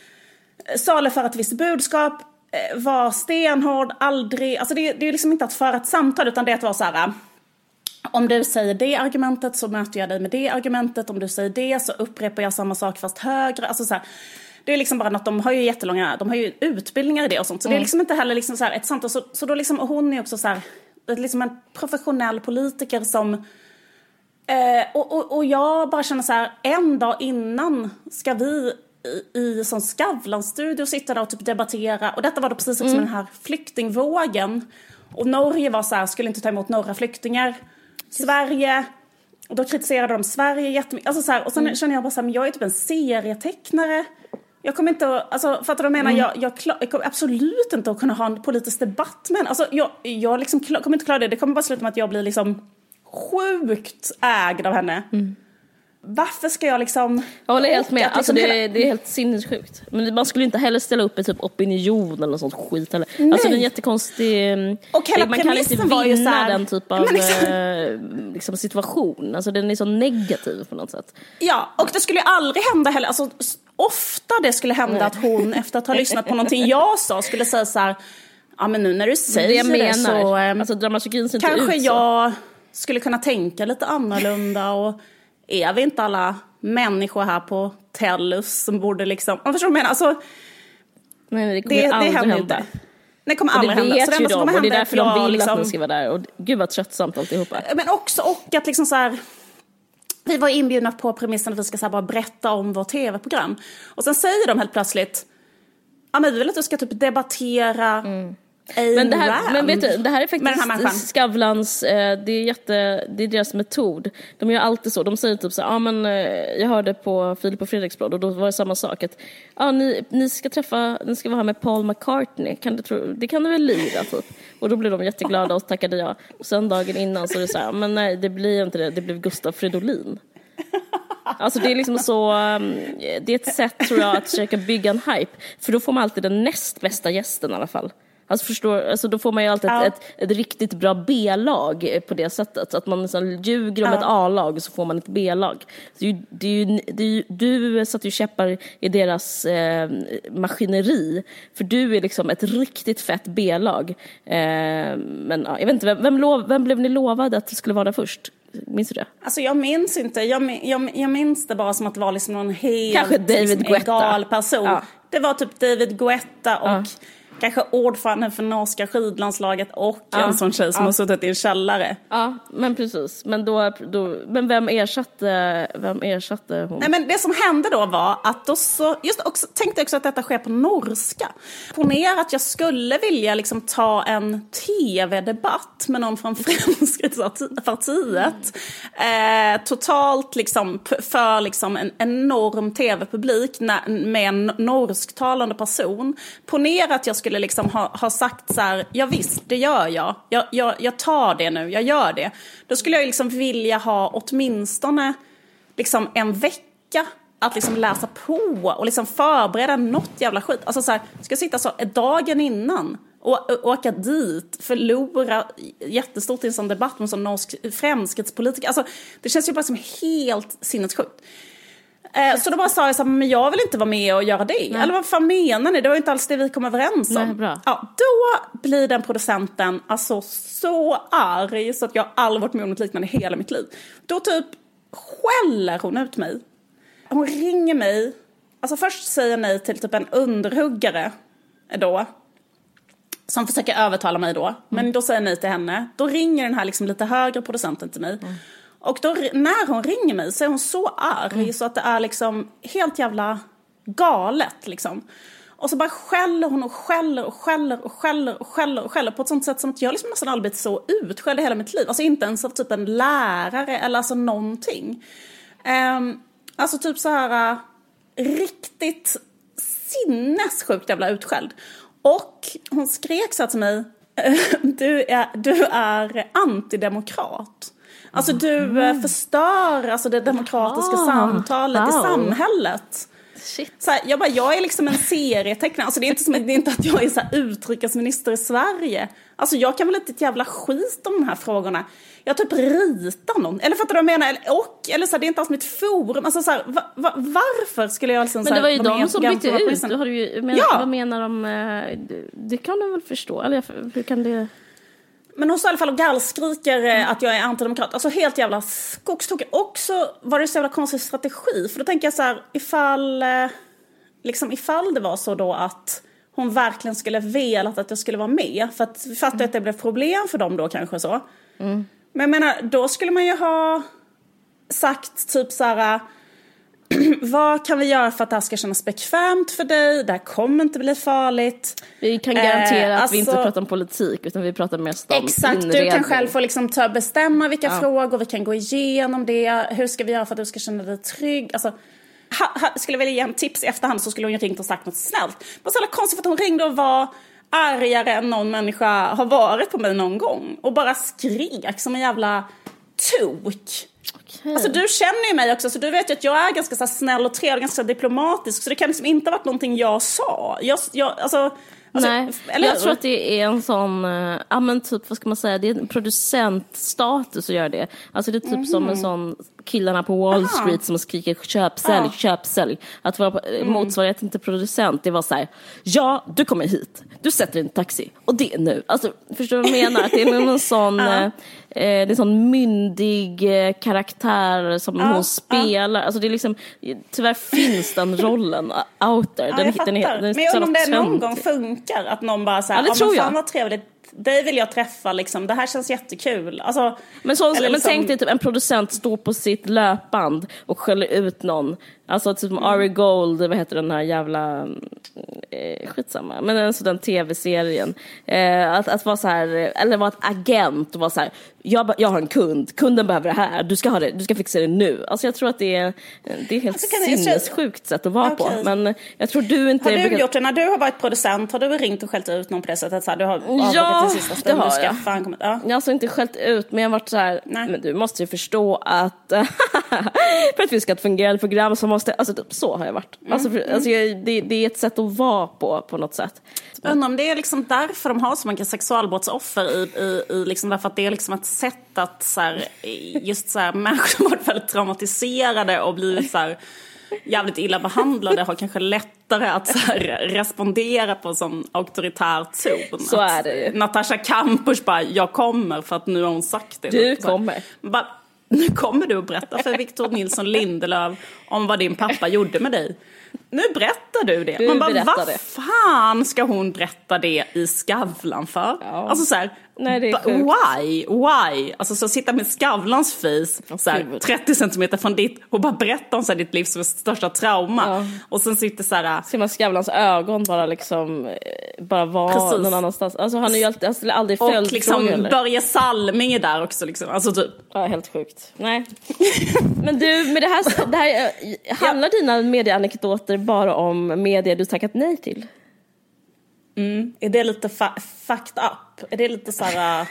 saluföra ett visst budskap, eh, vara stenhård, aldrig, alltså det, det är liksom inte att föra ett samtal utan det är att vara så här om du säger det argumentet så möter jag dig med det argumentet, om du säger det så upprepar jag samma sak fast högre. Alltså så här, det är liksom bara något, de har ju jättelånga, de har ju utbildningar i det och sånt. Så mm. det är mm. liksom inte heller liksom så här ett samtal. Så, så då liksom, och hon är också så här, liksom en professionell politiker som Eh, och, och, och, jag bara känner så här, en dag innan ska vi i, i sån Skavlan-studio sitta där och typ debattera. Och detta var då precis mm. som den här flyktingvågen. Och Norge var så här, skulle inte ta emot några flyktingar. Sverige, och då kritiserade de Sverige jättemycket. Alltså så här, och sen mm. känner jag bara så här, men jag är typ en serietecknare. Jag kommer inte att, alltså fattar du vad jag menar? Mm. Jag, jag, klar, jag, kommer absolut inte att kunna ha en politisk debatt med henne. Alltså jag, jag liksom kommer inte klara det. Det kommer bara sluta med att jag blir liksom sjukt ägd av henne. Mm. Varför ska jag liksom... Jag håller helt med, liksom alltså det, hela... det är helt sinnessjukt. Men man skulle inte heller ställa upp i typ opinion eller sånt skit heller. Nej. Alltså det är en jättekonstig... Mm, och hela man kan inte vinna här... den typ av liksom... Eh, liksom situation. Alltså den är så negativ på något sätt. Ja, och det skulle ju aldrig hända heller. Alltså, ofta det skulle hända Nej. att hon efter att ha lyssnat på någonting jag sa skulle säga så här Ja men nu när du säger det, jag menar. det så... Alltså dramaturgin ser inte ut så. jag skulle kunna tänka lite annorlunda och är vi inte alla människor här på Tellus som borde liksom, jag förstår vad jag menar? Alltså, Nej, det kommer det, det hända. Inte. Det kommer aldrig hända. Det vet ju de och det är därför de vill liksom... att ni ska vara där. Och gud vad tröttsamt alltihopa. Men också och att liksom så här, vi var inbjudna på premissen att vi ska så bara berätta om vårt tv-program. Och sen säger de helt plötsligt, ja men vi vill att du ska typ debattera mm. Men det, här, men vet du, det här är faktiskt Skavlans, eh, det är, jätte, det är deras metod. De gör alltid så, de säger typ så ja ah, men eh, jag hörde på Filip och Fredriksblad och då var det samma sak att ah, ni, ni ska träffa, ni ska vara här med Paul McCartney, kan du tro, det kan du väl lira typ? Och då blev de jätteglada och tackade ja. Och sen dagen innan så är det så här, men nej det blir inte det, det blev Gustav Fridolin. Alltså det är liksom så, um, det är ett sätt tror jag att försöka bygga en hype. För då får man alltid den näst bästa gästen i alla fall. Alltså förstår, alltså då får man ju alltid ja. ett, ett, ett, riktigt bra B-lag på det sättet. Så att man liksom ljuger om ja. ett A-lag så får man ett B-lag. Är det är du satte ju käppar i deras eh, maskineri. För du är liksom ett riktigt fett B-lag. Eh, men ja, jag vet inte, vem, vem, lov, vem blev ni lovade att det skulle vara där först? Minns du det? Alltså jag minns inte. Jag, jag, jag minns det bara som att det var liksom någon helt Kanske David liksom, egal person. Ja. Det var typ David Guetta och kanske ordförande för norska skidlandslaget och ja. en sån tjej som ja. har suttit i en källare. Ja, men precis. Men, då, då, men vem, ersatte, vem ersatte hon? Nej, men det som hände då var att då så, just också, tänkte också att detta sker på norska. Ponera att jag skulle vilja liksom ta en tv-debatt med någon från Fremskrittspartiet. Eh, totalt liksom för liksom en enorm tv-publik med en norsktalande person. Ponera att jag skulle skulle liksom ha, ha sagt så här, ja visst, det gör jag. Jag, jag. jag tar det nu, jag gör det. Då skulle jag liksom vilja ha åtminstone liksom en vecka att liksom läsa på och liksom förbereda något jävla skit. Alltså så här, ska jag sitta så dagen innan och åka dit, förlora jättestort i en sån debatt med en sån norsk fremskrittspolitiker. Alltså, det känns ju bara som helt sinnessjukt. Eh, så då bara sa jag så här, men jag vill inte vara med och göra det. Nej. Eller vad fan menar ni? Det var inte alls det vi kom överens om. Nej. Ja, då blir den producenten alltså så arg så att jag aldrig varit med om något liknande i hela mitt liv. Då typ skäller hon ut mig. Hon ringer mig, alltså först säger nej till typ en underhuggare då. Som försöker övertala mig då. Mm. Men då säger jag nej till henne. Då ringer den här liksom lite högre producenten till mig. Mm. Och då, när hon ringer mig så är hon så arg mm. så att det är liksom helt jävla galet liksom. Och så bara skäller hon och skäller och skäller och skäller och skäller och skäller på ett sånt sätt som att jag liksom nästan aldrig blivit så utskälld i hela mitt liv. Alltså inte ens av typ en lärare eller alltså någonting. Um, alltså typ så här uh, riktigt sinnessjukt jävla utskälld. Och hon skrek så här till mig, du är, du är antidemokrat. Alltså du mm. förstör alltså, det demokratiska ah, samtalet wow. i samhället. Shit. Så här, jag, bara, jag är liksom en serietecknare, alltså, det, är inte som, det är inte att jag är så här, utrikesminister i Sverige. Alltså jag kan väl inte ett jävla skit om de här frågorna. Jag typ ritar någon, eller fattar du vad jag menar? Och, eller så här, det är inte alls mitt forum. Alltså, så här, va, va, varför skulle jag liksom, Men det var ju de som bytte ut, du har ju, men, ja. vad menar de? Eh, det kan du väl förstå? Eller hur kan det... Men hon står i alla fall och gallskriker mm. att jag är antidemokrat. Alltså helt jävla skogstokig. Också var det så jävla konstig strategi. För då tänker jag så här, ifall, eh, liksom, ifall det var så då att hon verkligen skulle velat att jag skulle vara med. För att vi fattar mm. att det blev problem för dem då kanske så. Mm. Men jag menar, då skulle man ju ha sagt typ så här vad kan vi göra för att det här ska kännas bekvämt för dig? Det här kommer inte bli farligt. Vi kan garantera eh, att vi inte alltså- pratar om politik utan vi pratar mest om Exakt, inredning. du kan själv få liksom ta, bestämma vilka ja. frågor, vi kan gå igenom det. Hur ska vi göra för att du ska känna dig trygg? Alltså, ha, ha, skulle vilja ge en tips i efterhand så skulle hon ju ringt och sagt något snällt. Det var så jävla konstigt för att hon ringde och var argare än någon människa har varit på mig någon gång. Och bara skrek som en jävla tok. Okay. Alltså du känner ju mig också så du vet ju att jag är ganska så snäll och trevlig, ganska diplomatisk så det kan liksom inte ha varit någonting jag sa. Jag, jag, alltså, Alltså, Nej, eller? jag tror att det är en sån, uh, ja men typ vad ska man säga, det är en producentstatus att göra det. Alltså det är typ mm. som en mhm. sån killarna på Wall Aha. Street som skriker köp, sälj, ja. köp, sälj. Att vara mm. motsvarigheten till producent, det var så här, ja du kommer hit, du sätter en taxi och det är nu. Alltså förstår du vad jag menar? Att det är någon sån, ja. Det är en sån myndig eh, karaktär som Ja, hon ja. spelar. Alltså det är liksom, tyvärr finns den rollen out there. Ja, Den, jag den, den är Men jag så undrar om det någon gång funkar. Att någon bara säger, Ja, det ja, tror jag. fan vad trevligt. Dig vill jag träffa liksom. Det här känns jättekul. Alltså, Men, så, eller men liksom- tänk dig typ en producent står på sitt löpband och skäller ut någon. Alltså typ Mm. Ari Gold, vad heter den här jävla, eh, skitsamma, men alltså den tv-serien. Eh, att, att vara så här, eller vara ett agent och vara så här, jag, jag har en kund, kunden behöver det här, du ska ha det, du ska fixa det nu. Alltså jag tror att det är, det är helt Alltså, jag- sinnessjukt sätt att vara Okej. på. Men jag tror du inte... har du brukar- gjort det när du har varit producent? Har du ringt och skällt ut någon på det sättet? Så här, du har Ja, avbokat till sista det har jag. fan komma- ja. Jag har alltså inte skällt ut, men jag har varit så här, Nej. men du måste ju förstå att för att vi ska ha ett fungerande program så måste, alltså typ så har jag varit. Mm, Alltså, för, alltså jag, det, det är ett sätt att vara på, på något sätt. Jag undrar om det är liksom därför de har så många sexualbrottsoffer i, i, i liksom därför att det är liksom ett sätt att så här, just så här, människor som varit väldigt traumatiserade och blivit så här, jävligt illa behandlade har kanske lättare att så här, respondera på sån auktoritär ton. Så är det ju. Natasha Kampusch bara, jag kommer för att nu har hon sagt det. Du kommer. Bara, nu kommer du att berätta för Victor Nilsson Lindelöf om vad din pappa gjorde med dig. Nu berättar du det. Du Man bara, vad fan ska hon berätta det i Skavlan för? Ja. Alltså så här, Nej, det är sjukt. why? Why? Alltså så sitta med Skavlans face, så här, gud. 30 centimeter från ditt och bara berätta om så här, ditt livs största trauma. Ja. Och sen sitter så här, Ser man Skavlans ögon bara liksom, eh, bara vara Precis. någon annanstans. Alltså han är ju alltid, ställer aldrig och följdfrågor liksom heller. Börje Salming är där också liksom. Alltså typ. Ja, helt sjukt. Nej. Men du, med det här, det här eh, handlar dina medieanekdoter bara om medier du tackat nej till? Är det lite fucked up? Är det lite så här... äh,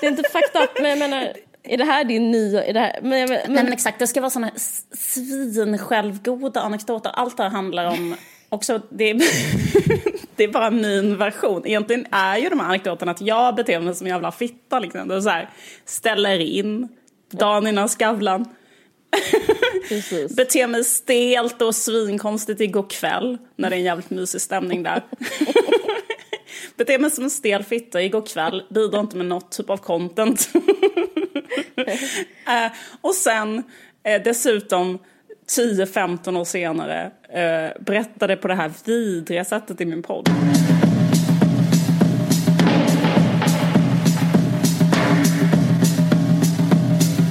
Det är inte fucked up, men jag menar, är det här din nya... Är det här, men, men, Nej men, exakt, det ska vara såna svin-självgoda anekdoter. Allt det här handlar om också, det är, det är bara min version. Egentligen är ju de här anekdoterna att jag beter mig som en jävla fitta liksom. Det är så här, ställer in dagen innan Skavlan. Beter mig stelt och svinkonstigt igår kväll när det är en jävligt mysig stämning där. Beter mig som en stel fitta igår kväll, bidrar inte med något typ av content. eh, och sen eh, dessutom 10-15 år senare eh, berättade på det här vidriga sättet i min podd.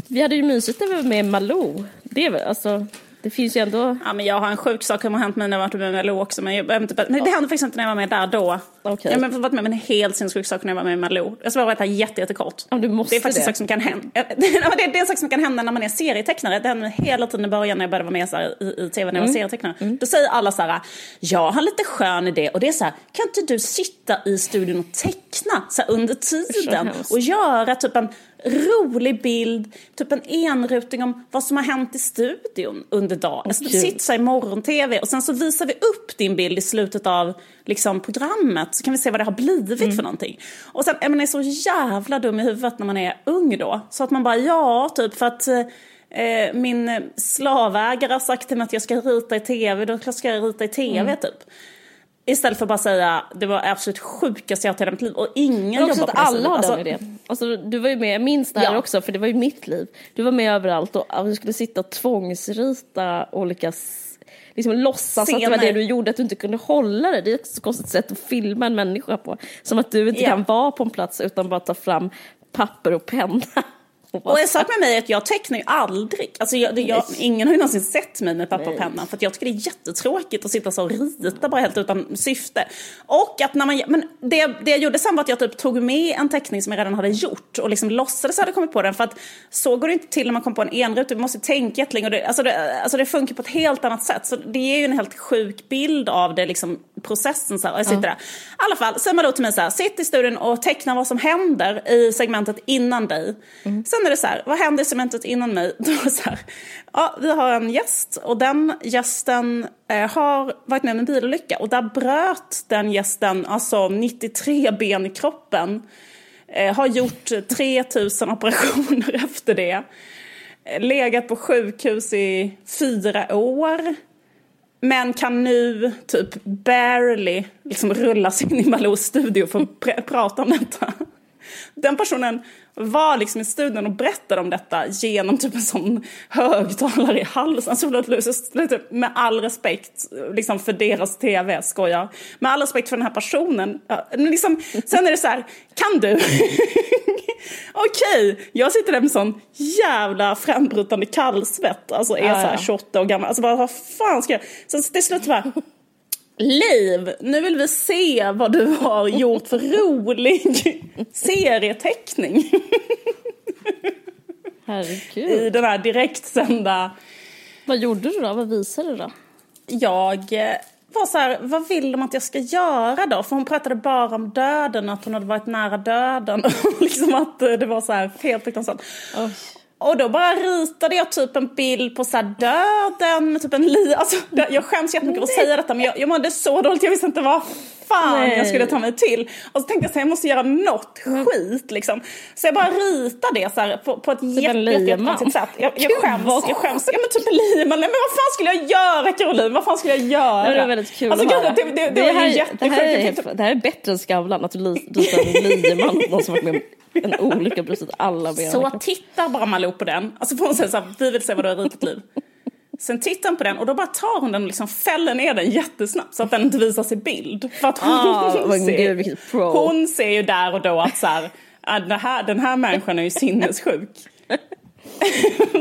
Vi hade ju mysigt när vi var med Malou. Det, alltså, det finns ju ändå... Ja, men jag har en sjuk sak som har hänt mig när jag varit med Malou också. Men, jag, inte, men det hände faktiskt inte när jag var med där då. Okej. Jag har varit med om en helt sinnessjuk sak när jag var med Malou. Jag ska bara berätta jätte, jättekort. Ja, du måste det är faktiskt det. en sak som kan hända. Det, är- det är en sak som kan hända när man är serietecknare. Det hände hela tiden i början när jag började vara med här, i, i tv när jag Mm. var serietecknare. Då säger alla så här, jag har lite skön idé. Och det är så här, kan inte du sitta i studion och teckna så här, under tiden? Och göra typ en rolig bild, typ en enruting om vad som har hänt i studion under dagen. Alltså, du kul. sitter så i morgon-tv och sen så visar vi upp din bild i slutet av liksom, programmet så kan vi se vad det har blivit Mm. för någonting. Och sen är man är så jävla dum i huvudet när man är ung då. Så att man bara, ja, typ för att eh, min slavägare har sagt till mig att jag ska rita i tv, då ska jag rita i tv Mm. typ. Istället för att bara säga, det var absolut sjukaste jag har hört i hela mitt liv. Och ingen jobbar på det alla sättet. Alltså, idén. Alltså, du var ju med, jag minns det här Ja. också, för det var ju mitt liv. Du var med överallt och du skulle sitta och tvångsrita olika Liksom låtsas att det var Scener. det du gjorde, att du inte kunde hålla det. Det är ett så konstigt sätt att filma en människa på. Som att du inte Ja. kan vara på en plats utan bara ta fram papper och penna. Och en sak med mig är att jag tecknar ju aldrig. Alltså jag, jag, ingen har ju någonsin sett mig med papper och penna. För att jag tycker det är jättetråkigt att sitta så och rita bara helt utan syfte. Och att när man, men det, det jag gjorde sen var att jag typ tog med en teckning som jag redan hade gjort. Och liksom låtsades att jag hade kommit på den. För att så går det inte till när man kommer på en enruta. Vi måste tänka. Och det, alltså, det, alltså det funkar på ett helt annat sätt. Så det är ju en helt sjuk bild av det, liksom processen. Så här. Sitter där. I alla fall, säger man då till mig så här, sitt i studion och teckna vad som händer i segmentet innan dig. Sen är det så här, vad händer i segmentet innan mig? Då så här, ja, vi har en gäst och den gästen eh, har varit med om en bilolycka och där bröt den gästen alltså 93 ben i kroppen. Eh, har gjort 3000 operationer efter det. Eh, legat på sjukhus i fyra år. Men kan nu typ barely liksom rulla sig in i Malous studio för att pr- prata om detta. Den personen var liksom i studion och berättade om detta genom typ en sån högtalare i halsen. Alltså, med all respekt liksom för deras tv, skojar. Med all respekt för den här personen. Liksom, sen är det så här, kan du? Okej, okay, jag sitter där med sån jävla frambrytande kallsvett. Alltså är så här 28 år gammal. Alltså bara, vad fan ska jag? Sen till slut bara, Liv, nu vill vi se vad du har gjort för rolig serieteckning. Herregud. I den här direktsända... Vad gjorde du då? Vad visade du då? Jag eh, var så här, vad vill de att jag ska göra då? För hon pratade bara om döden, att hon hade varit nära döden. liksom att det var så här helt fruktansvärt. Och då bara ritade jag typ en bild på så här döden typ en li... Alltså, jag skäms jättemycket att säga detta men jag, jag mådde så dåligt, jag visste inte vad fan Nej. jag skulle ta mig till. Och så tänkte jag att jag måste göra något skit liksom. Så jag bara ritade det så här, på, på ett typ jättekonstigt sätt. Jag, jag skäms, jag skäms. Ja men typ en liman. Nej men vad fan skulle jag göra Caroline? Vad fan skulle jag göra? Det var väldigt kul alltså, höra. Det, det, det, det, var här, här är helt, det här är bättre än Skavlan, att du ritar en liman, någon som varit med en olycka brustit alla ben. Så tittar bara Malou på den. Alltså får hon säga så här, vi vill se vad du har ritat liv. Sen tittar hon på den och då bara tar hon den och liksom fäller ner den jättesnabbt så att den inte visas i bild. För att hon, ah, ser, Gud, hon ser ju där och då att så här, den, här, den här människan är ju sinnessjuk.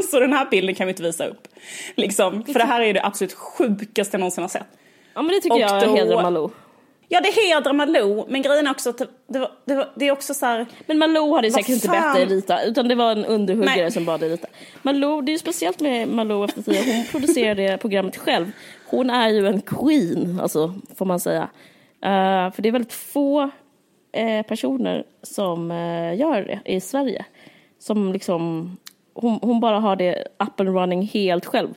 så den här bilden kan vi inte visa upp. Liksom, för det här är det absolut sjukaste jag någonsin har sett. Ja men det tycker och jag då, hedrar Malou. Ja det hedrar Malou, men grejen är också att det, var, det, var, det är också så här, Men Malou hade säkert inte bett dig rita, utan det var en underhuggare Nej. som bad dig rita. Malou, det är ju speciellt med Malou efter tio, hon producerar det programmet själv. Hon är ju en queen, alltså, får man säga. Uh, för det är väldigt få uh, personer som uh, gör det i Sverige. Som liksom, hon, hon bara har det up and running helt själv.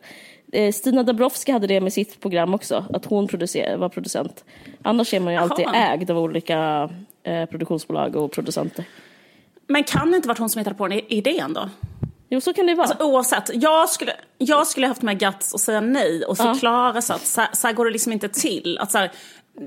Eh, Stina Dabrowski hade det med sitt program också, att hon var producent. Annars är man ju Aha. alltid ägd av olika eh, produktionsbolag och producenter. Men kan det inte varit hon som hittade på den idén då? Jo, så kan det vara. Alltså, oavsett, jag skulle, jag skulle haft med guts att säga nej och förklara ja. så att så, så här går det liksom inte till. Att så här,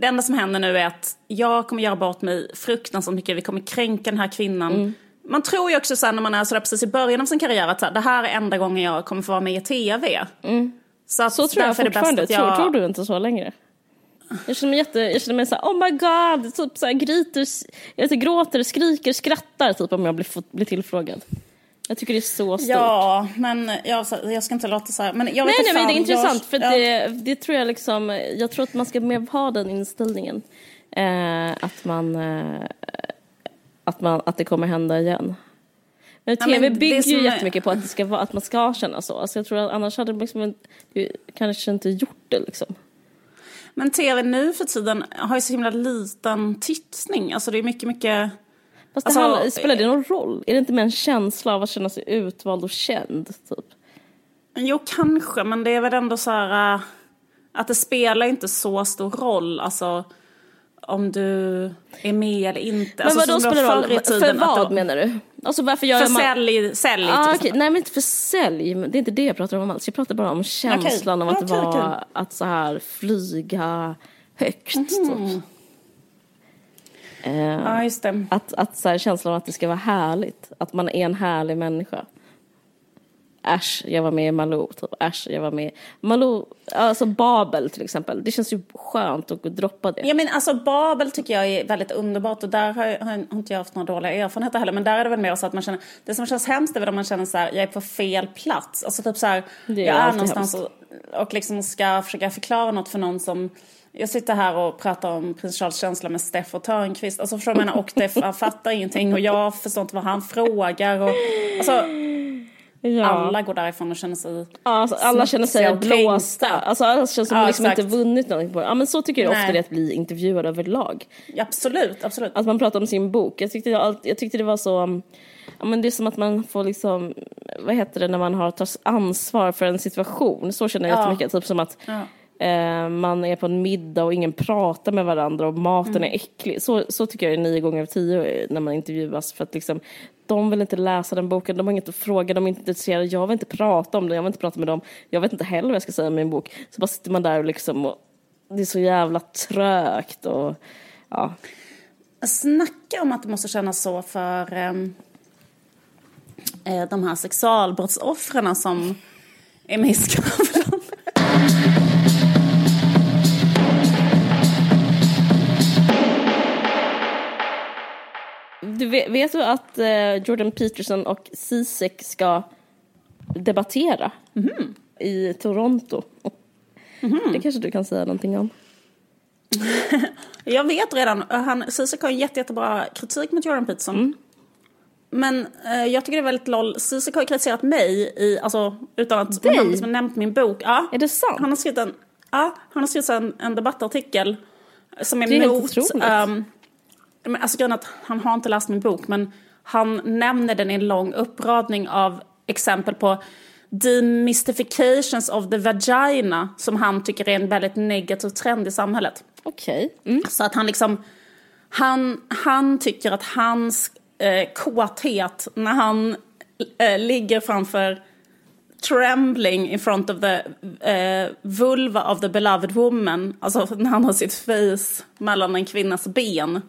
det enda som händer nu är att jag kommer göra bort mig fruktansvärt mycket, vi kommer kränka den här kvinnan. Mm. Man tror ju också sen när man är sådär precis i början av sin karriär att så här, det här är enda gången jag kommer få vara med i tv. Mm. Så, att så tror jag fortfarande. Jag... Tror, tror du inte så längre? Jag känner mig jätte, jag känner mig såhär, oh my god, typ såhär griter, jag typ gråter, skriker, skrattar typ om jag blir, blir tillfrågad. Jag tycker det är så stort. Ja, men jag, jag ska inte låta så här. Men jag vet nej, nej, men det är intressant jag, för ja. det, det tror jag liksom, jag tror att man ska mer ha den inställningen. Eh, att man, eh, att man, att det kommer hända igen. Men tv ja, men bygger ju är... jättemycket på att, det ska vara, att man ska känna så. Alltså jag tror att annars hade liksom, kanske inte gjort det liksom. Men tv nu för tiden har ju så himla liten tittning. Alltså det är mycket, mycket... Fast alltså, handlar, spelar det någon roll? Är det inte mer en känsla av att känna sig utvald och känd? Typ? Jo, kanske, men det är väl ändå så här... Äh, att det spelar inte så stor roll. Alltså om du är med eller inte. Men alltså, vadå spelar det roll? För vad då, menar du? Alltså varför gör för man... sälj, sälj ah, okay. Nej men inte för sälj, det är inte det jag pratar om alls. Jag pratar bara om känslan okay. av att okay, vara, att så här flyga högt. Mm typ. Eh, ja, just det. Att, att så här, känslan av att det ska vara härligt, att man är en härlig människa. Äsch, jag var med i Malou, typ. Äsch, jag var med Malou, alltså Babel till exempel. Det känns ju skönt att droppa det. Ja men alltså Babel tycker jag är väldigt underbart och där har, har, har inte jag haft några dåliga erfarenheter heller. Men där är det väl mer så att man känner, det som känns hemskt är väl om man känner så här, jag är på fel plats. Alltså typ så här, är jag är någonstans och, och liksom ska försöka förklara något för någon som jag sitter här och pratar om prins Charles känsla med Steff och Törnqvist. Alltså förstår du Och Steff fattar ingenting och jag förstår inte vad han frågar. Och, alltså, Ja. Alla går därifrån och känner sig ja, alltså, Alla känner sig blåsta. Alltså, alla känner som ja, liksom inte vunnit någonting på det. Ja, men så tycker jag Nej. ofta det är att bli intervjuad överlag. absolut, absolut. Att man pratar om sin bok. Jag tyckte, jag, jag tyckte det var så... Ja, men det är som att man får liksom... Vad heter det när man har tagit ansvar för en situation? Så känner jag ja. jättemycket. Typ som att... Ja. Eh, man är på en middag och ingen pratar med varandra och maten mm. är äcklig. Så, så tycker jag är nio gånger av tio när man intervjuas. För att liksom, de vill inte läsa den boken, de har inget att fråga, de är inte intresserade, jag vill inte prata om den, jag vill inte prata med dem, jag vet inte heller vad jag ska säga om min bok. Så bara sitter man där och liksom, och det är så jävla trögt och ja. snacka om att det måste kännas så för ehm, eh, de här sexualbrottsoffren som är med i Skavlan. Du vet, vet du att eh, Jordan Peterson och Zizek ska debattera i Toronto? Det kanske du kan säga någonting om. Jag vet redan, han, Zizek har jätte, jättebra kritik mot Jordan Peterson. Men eh, jag tycker det är väldigt loll. Zizek har ju kritiserat mig i, alltså utan att Dig? han liksom nämnt min bok. Ja. Är det sant? Han har skrivit en, ja, han har skrivit en, en debattartikel som är, Det är mot... otroligt. Men alltså grejen att han har inte läst min bok men han nämner den i en lång uppradning av exempel på demystifications of the vagina som han tycker är en väldigt negativ trend i samhället. Okej. Mm. Så att han liksom, han, han tycker att hans eh, kåthet när han eh, ligger framför trembling in front of the eh, vulva of the beloved woman, alltså när han har sitt face mellan en kvinnas ben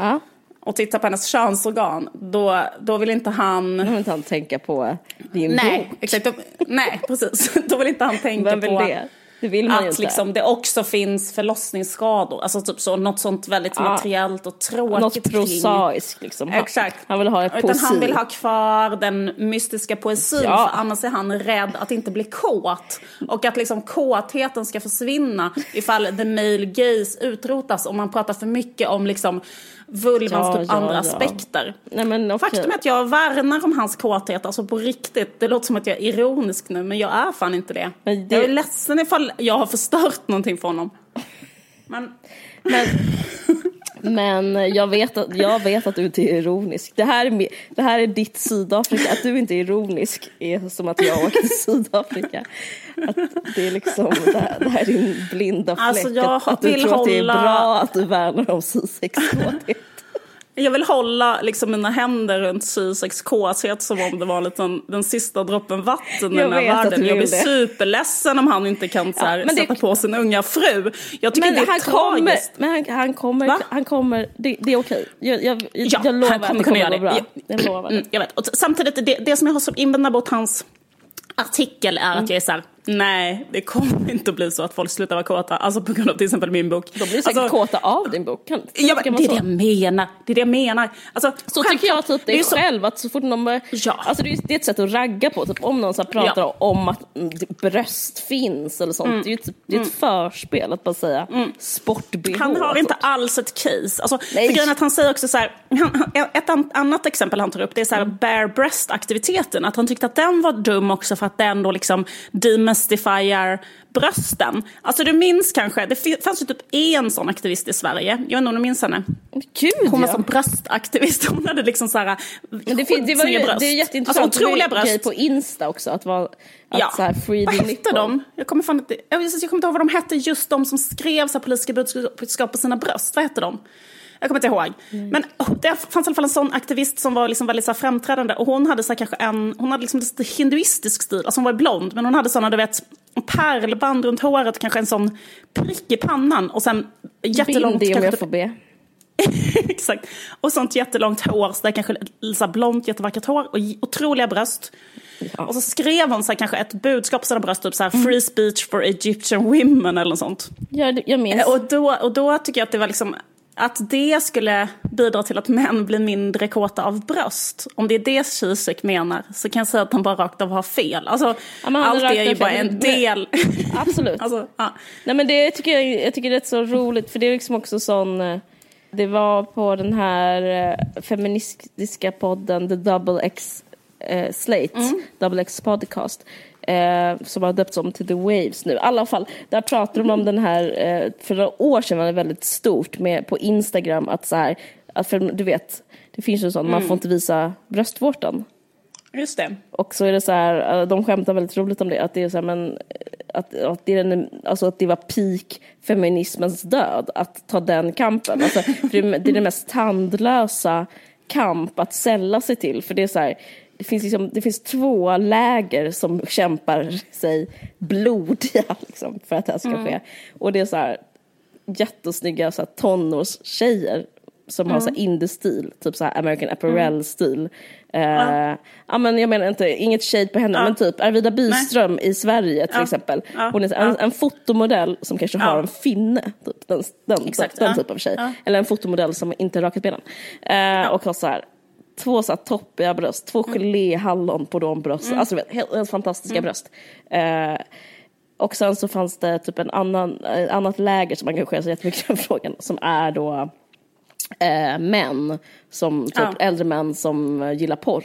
Ja. och tittar på hennes könsorgan, då, då vill inte han... Nu vill inte han tänka på din Nej, bok. exakt. Då, nej, precis. Då vill inte han tänka Vem vill på det? Det vill man ju att inte. liksom, det också finns förlossningsskador. Alltså typ så, något sånt väldigt Ja. materiellt och tråkigt Något prosaiskt liksom. Han- Exakt. Han vill ha ett Utan poesi. han vill ha kvar den mystiska poesin Ja. för annars är han rädd att inte bli kåt. Och att liksom kåtheten ska försvinna ifall the male gaze utrotas om man pratar för mycket om liksom vulvans Ja, typ ja, andra ja. aspekter. Nej, men okej. Faktum är att jag värnar om hans kåthet, alltså på riktigt. Det låter som att jag är ironisk nu, men jag är fan inte det. Det- Jag är ledsen ifall jag har förstört någonting för honom. Men Men, men jag, vet att, jag vet att du inte är ironisk. Det här är, det här är ditt Sydafrika. Att du inte är ironisk är som att jag åkte till Sydafrika. Att det är liksom, det här, det här är din blinda fläck. Alltså, att, att du tror att det är hålla- bra att du värnar om sexualitet. Jag vill hålla liksom mina händer runt Zizeks kåthet som om det var lite den sista droppen vatten i Jag den här att världen. Jag blir det. superledsen om han inte kan så här, det- sätta på sin unga fru. Jag tycker Men det är han kommer, tragiskt. men han, han kommer, Va? han kommer, det, det är okej. Jag, jag, Ja, jag lovar han kommer att det kommer göra gå bra. det. Jag lovar. Mm, jag vet. Och samtidigt, det, det som jag har som invändning mot hans artikel är Mm. att jag är såhär, nej, det kommer inte att bli så att folk slutar vara kåta. Alltså på grund av till exempel min bok. De blir säkert alltså, kåta av din bok. Kan, Ja, men det är det jag menar. Det är det jag menar. Alltså, Så tycker jag typ det är så- själv, att så fort någon börjar, Ja. alltså det är, det är ett sätt att ragga på, typ om någon så pratar Ja. om att mm, det- bröst finns eller sånt, det är ju typ, det är ett förspel att bara säga sport-bh. Han har och inte alls ett case. Alltså, Nej. för grejen att han säger också så här, ett an, annat exempel han tar upp det är så här Mm. bare breast-aktiviteten. Att han tyckte att den var dum också för att den då liksom demystifierar brösten. Alltså du minns kanske, det fanns ju typ en sån aktivist i Sverige, jag vet inte om du minns henne? Gud Hon var ja. som bröstaktivist, hon hade liksom så här Men det, fin- det, var ju, bröst. det är jätteintressant, Alltså otroliga en grej bröst. på Insta också, att vara att Ja. så här free Vad hette de? Jag kommer, fan inte, jag, jag kommer inte ihåg vad de hette, just de som skrev så här politiska budskap på sina bröst. Vad hette de? Jag kommer inte ihåg. Men oh, det fanns i alla fall en sån aktivist som var liksom väldigt så framträdande. Och hon hade så här kanske en, hon hade liksom hinduistisk stil. Alltså hon var blond, men hon hade såna, du vet, pärlband runt håret, kanske en sån prick i pannan. Och sen jättelångt, Bild om jag får be. Exakt. Och sånt jättelångt hår, så där kanske så här blont jättevackert hår och otroliga bröst. Ja. Och så skrev hon så här, kanske ett budskap på sina bröst, typ så här, free speech for Egyptian women eller något sånt. Jag, jag minns. Och då, och då tycker jag att det var liksom, att det skulle bidra till att män blir mindre kåta av bröst. Om det är det Zizek menar så kan jag säga att han bara rakt av har fel. Alltså, Ja, men allt rakt är ju bara en Men- del. Absolut. alltså, ja. Nej men det tycker jag, jag tycker det är så roligt för det är liksom också sån eh, Det var på den här eh, feministiska podden The Double X eh, Slate, Double X Podcast eh, som har döpts om till The Waves nu. I alla fall, där pratar de om den här, eh, för några år sedan var det väldigt stort med, på Instagram att så här, att för, du vet, det finns ju sånt, man får inte visa bröstvårtan. Just det. Och så är det så här, eh, de skämtar väldigt roligt om det, att det är så här, men att, att, det, är den, alltså att det var peak feminismens död, att ta den kampen. Alltså, det, är- det är den mest tandlösa kamp att sälla sig till, för det är så här, finns, liksom, det finns två läger som kämpar sig blodiga liksom, för att det här ska ske. Och det är så här jättesnygga så här, tonårstjejer som har så här indie-stil, typ så American Apparel-stil. Eh, ja. men jag menar inte, inget shade på henne, men typ Arvida Byström i Sverige till exempel. Hon är en, en fotomodell som kanske har en finne, typ, den, den, Exakt, den ja. typ av tjej. Eller en fotomodell som inte rakat benen. Eh, Och har så här två så här toppiga bröst, två geléhallon på de bröst, alltså du vet, helt, helt fantastiska bröst. Eh, och sen så fanns det typ en annan, ett annat läger som skära sig jättemycket den frågan, som är då eh, män, som, typ Ja. äldre män som eh, gillar porr.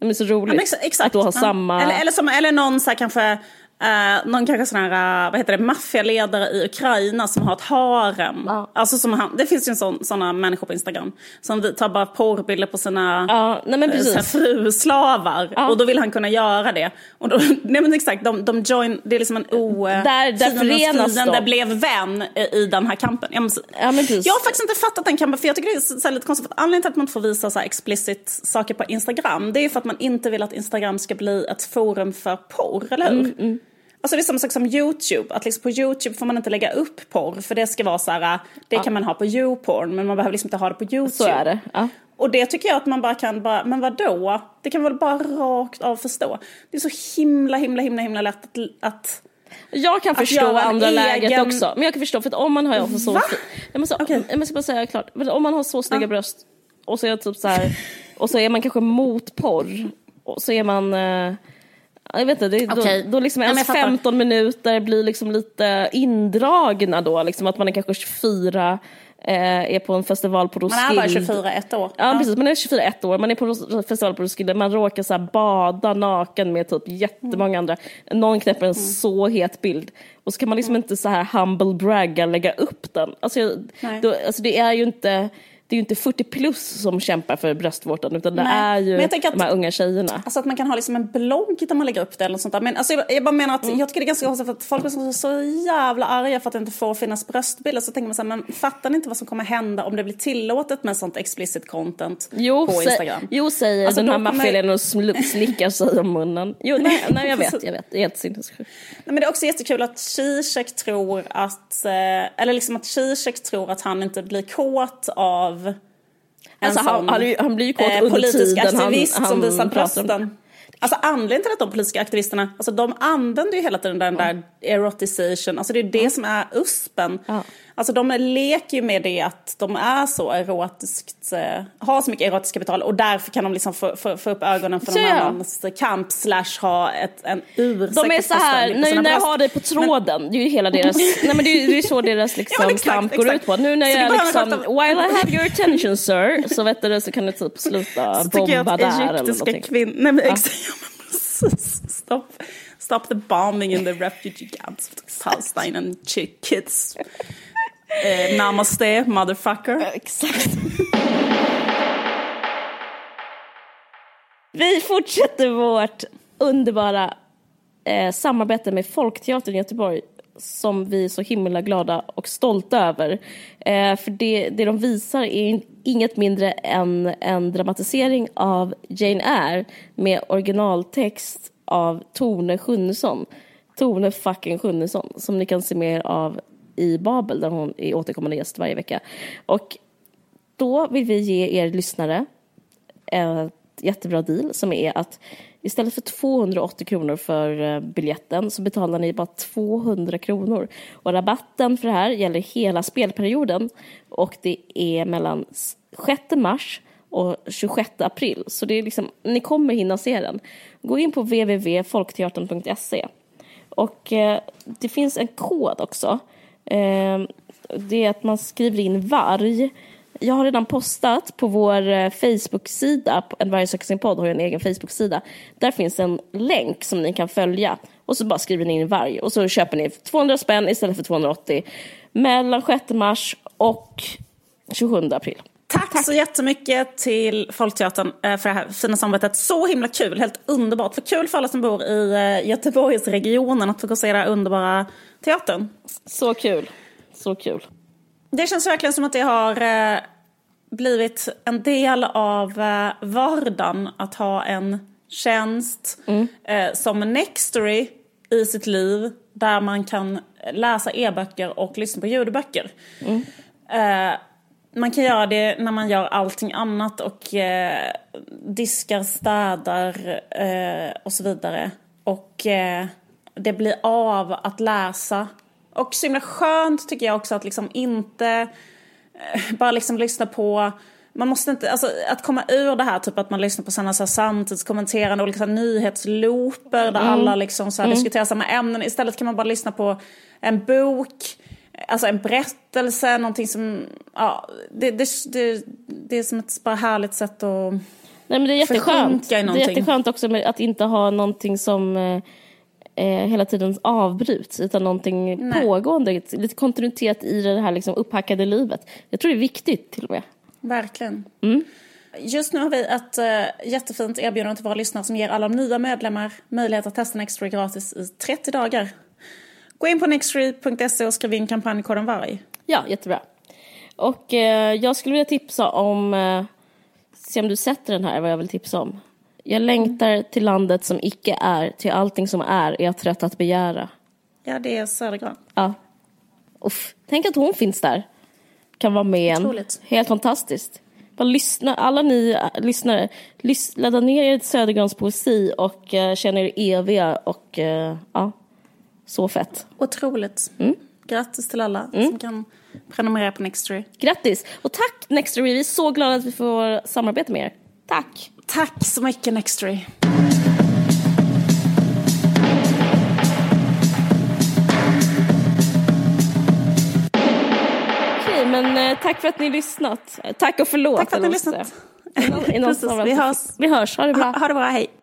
Det är så roligt Ja, exakt. att då ha Ja. samma... Eller, eller, som, eller någon så här kanske, eh, någon kanske sån här, eh, vad heter det, maffialedare i Ukraina som har ett harem. Ja. Alltså som han, det finns ju sån, såna människor på Instagram som tar bara porrbilder på sina Ja, nej men eh, precis. fruslavar. Ja. Och då vill han kunna göra det. Och då, nej men exakt, de, de join, det är liksom en o... eh, Där- där förenas de. blev vän i, den här kampen. Jag, måste, Ja, men precis. jag har faktiskt inte fattat den kampen, för jag tycker det är så, så lite konstigt. För att anledningen till att man inte får visa så här explicit saker på Instagram, det är för att man inte vill att Instagram ska bli ett forum för porr, eller hur? Mm, Alltså det är samma sak som YouTube, att liksom på YouTube får man inte lägga upp porr, för det ska vara så här, det kan man ha på YouPorn, men man behöver liksom inte ha det på YouTube. Så är det. Ja. Och det tycker jag att man bara kan, bara, men vadå? Det kan väl bara rakt av förstå. Det är så himla, himla, himla, himla lätt att, att Jag kan förstå andra läget egen- också. Men jag kan förstå, för att om man har så... Jag, måste, Okej. jag måste bara säga klart. Om man har så snygga bröst och så är typ så här, och så är man kanske mot porr och så är man... eh, jag vet inte, det, Okej. då, då liksom Ja, ens fattar. 15 minuter blir liksom lite indragna då, liksom att man är kanske 24, eh, är på en festival på man Roskilde. är bara 24 ett år. Ja, precis, man är 24 ett år, man är på festival på Roskilde, man råkar så bada naken med typ jättemånga andra. Någon knäpper en så het bild. Och så kan man liksom inte så här humble bragga lägga upp den. Alltså, Nej. då, alltså det är ju inte det är ju inte 40 plus som kämpar för bröstvårtan utan det Nej, är ju men jag tänker att- de här unga tjejerna. Alltså att man kan ha liksom en blogg där man lägger upp det eller något sånt där. Men alltså jag, jag bara menar att jag tycker det är ganska konstigt för att folk är så, jävla arga för att det inte får finnas bröstbilder. Så tänker man så här, men fattar ni inte vad som kommer hända om det blir tillåtet med sånt explicit content Jo, på Instagram? jo säger Alltså, den här maffialedaren och sl- slickar sig om munnen. Jo, nej, nej jag vet, jag vet. Det är helt sinnessjukt. Nej, men det är också jättekul att Zizek tror att, eh, eller liksom att Zizek tror att han inte blir kåt av en Alltså, han, sån, han, han blir ju kåt eh, under politisk tiden han, aktivist han som visar brösten. Alltså anledningen till att de politiska aktivisterna, alltså de använder ju hela tiden den där eroticization, alltså det är det som är uspen. Ja. Alltså de leker ju med det att de är så erotiskt, eh, har så mycket erotiskt kapital och därför kan de liksom få, få, få upp ögonen för någon annans kamp slash ha ett, en ursäkt De är så här, nu när jag har dig på tråden, det är ju hela deras, nej men det är ju så deras liksom Ja, men exakt, kamp går exakt. ut på. Nu när Så jag liksom, while I have your attention sir, så vet du så kan du typ sluta Så tycker jag bomba att där eller någonting. kvinnor... Nej men ja, men. Stop, stop the bombing in the refugee camps Palestine and chick kids. Eh, namaste, motherfucker. Exakt. Vi fortsätter vårt underbara eh, samarbete med Folkteatern i Göteborg som vi är så himla glada och stolta över. Eh, för det, det de visar är inget mindre än en dramatisering av Jane Eyre med originaltext av Tone Schunnesson. Tone fucking Schunnesson som ni kan se mer av i Babel där hon är återkommande gäst varje vecka. Och då vill vi ge er lyssnare ett jättebra deal som är att istället för 280 kronor för eh, biljetten så betalar ni bara 200 kronor. Och rabatten för det här gäller hela spelperioden och det är mellan 6 mars och 26 april. Så det är liksom, ni kommer hinna se den. Gå in på www.folkteatern.se och eh, det finns en kod också. Eh, det är att man skriver in varg. Jag har redan postat på vår eh, Facebook-sida, En varg söker sin podd har en egen Facebook-sida. Där finns en länk som ni kan följa. Och så bara skriver ni in varg och så köper ni 200 spänn istället för 280 mellan 6 mars och 27 april. Tack, så jättemycket till Folkteatern eh, för det här fina samarbetet. Så himla kul, helt underbart. För kul för alla som bor i eh, Göteborgsregionen att få gå se den här underbara teatern. Så kul. Så kul. Det känns verkligen som att det har eh, blivit en del av eh, vardagen att ha en tjänst eh, som Nextory i sitt liv där man kan läsa e-böcker och lyssna på ljudböcker. Eh, man kan göra det när man gör allting annat och eh, diskar, städar och så vidare. Och det blir av att läsa. Och så himla skönt tycker jag också att liksom inte eh, bara liksom lyssna på man måste inte, alltså att komma ur det här, typ att man lyssnar på sådana så här samtidskommenterande olika nyhetslooper där mm. alla liksom så här mm. diskuterar samma ämnen. Istället kan man bara lyssna på en bok, alltså en berättelse, någonting som, ja, det, det, det, det är som ett bara härligt sätt att Nej, men det är jätteskönt. Det är jätteskönt också att inte ha någonting som eh, hela tiden avbryts utan någonting Nej. pågående, lite kontinuitet i det här liksom upphackade livet. Jag tror det är viktigt till och med. Verkligen. Mm. Just nu har vi ett uh, jättefint erbjudande till våra lyssnare som ger alla nya medlemmar möjlighet att testa Nextory gratis i 30 dagar. Gå in på nextory.se och skriv in kampanjkoden VARG. Ja, jättebra. Och eh, jag skulle vilja tipsa om, eh, se om du sätter den här, vad jag vill tipsa om. Jag längtar till landet som icke är, till allting som är, är jag trött att begära. Ja, det är Södergran. Ja. Uff, tänk att hon finns där kan vara med Otroligt. en. Helt fantastiskt. Bara lyssna, alla ni äh, lyssnare, lys, ladda ner er Södergrans poesi och uh, känn er eviga och uh, ja, så fett. Otroligt. Mm. Grattis till alla mm. som kan prenumerera på Nextory. Grattis! Och tack Nextory, vi är så glada att vi får samarbeta med er. Tack! Tack så mycket Nextory. men eh, tack för att ni lyssnat. Tack och förlåt. Tack för att ni lyssnat. Innan, innan vi hörs. Vi hörs. Ha det bra. Ha, ha det bra. Hej.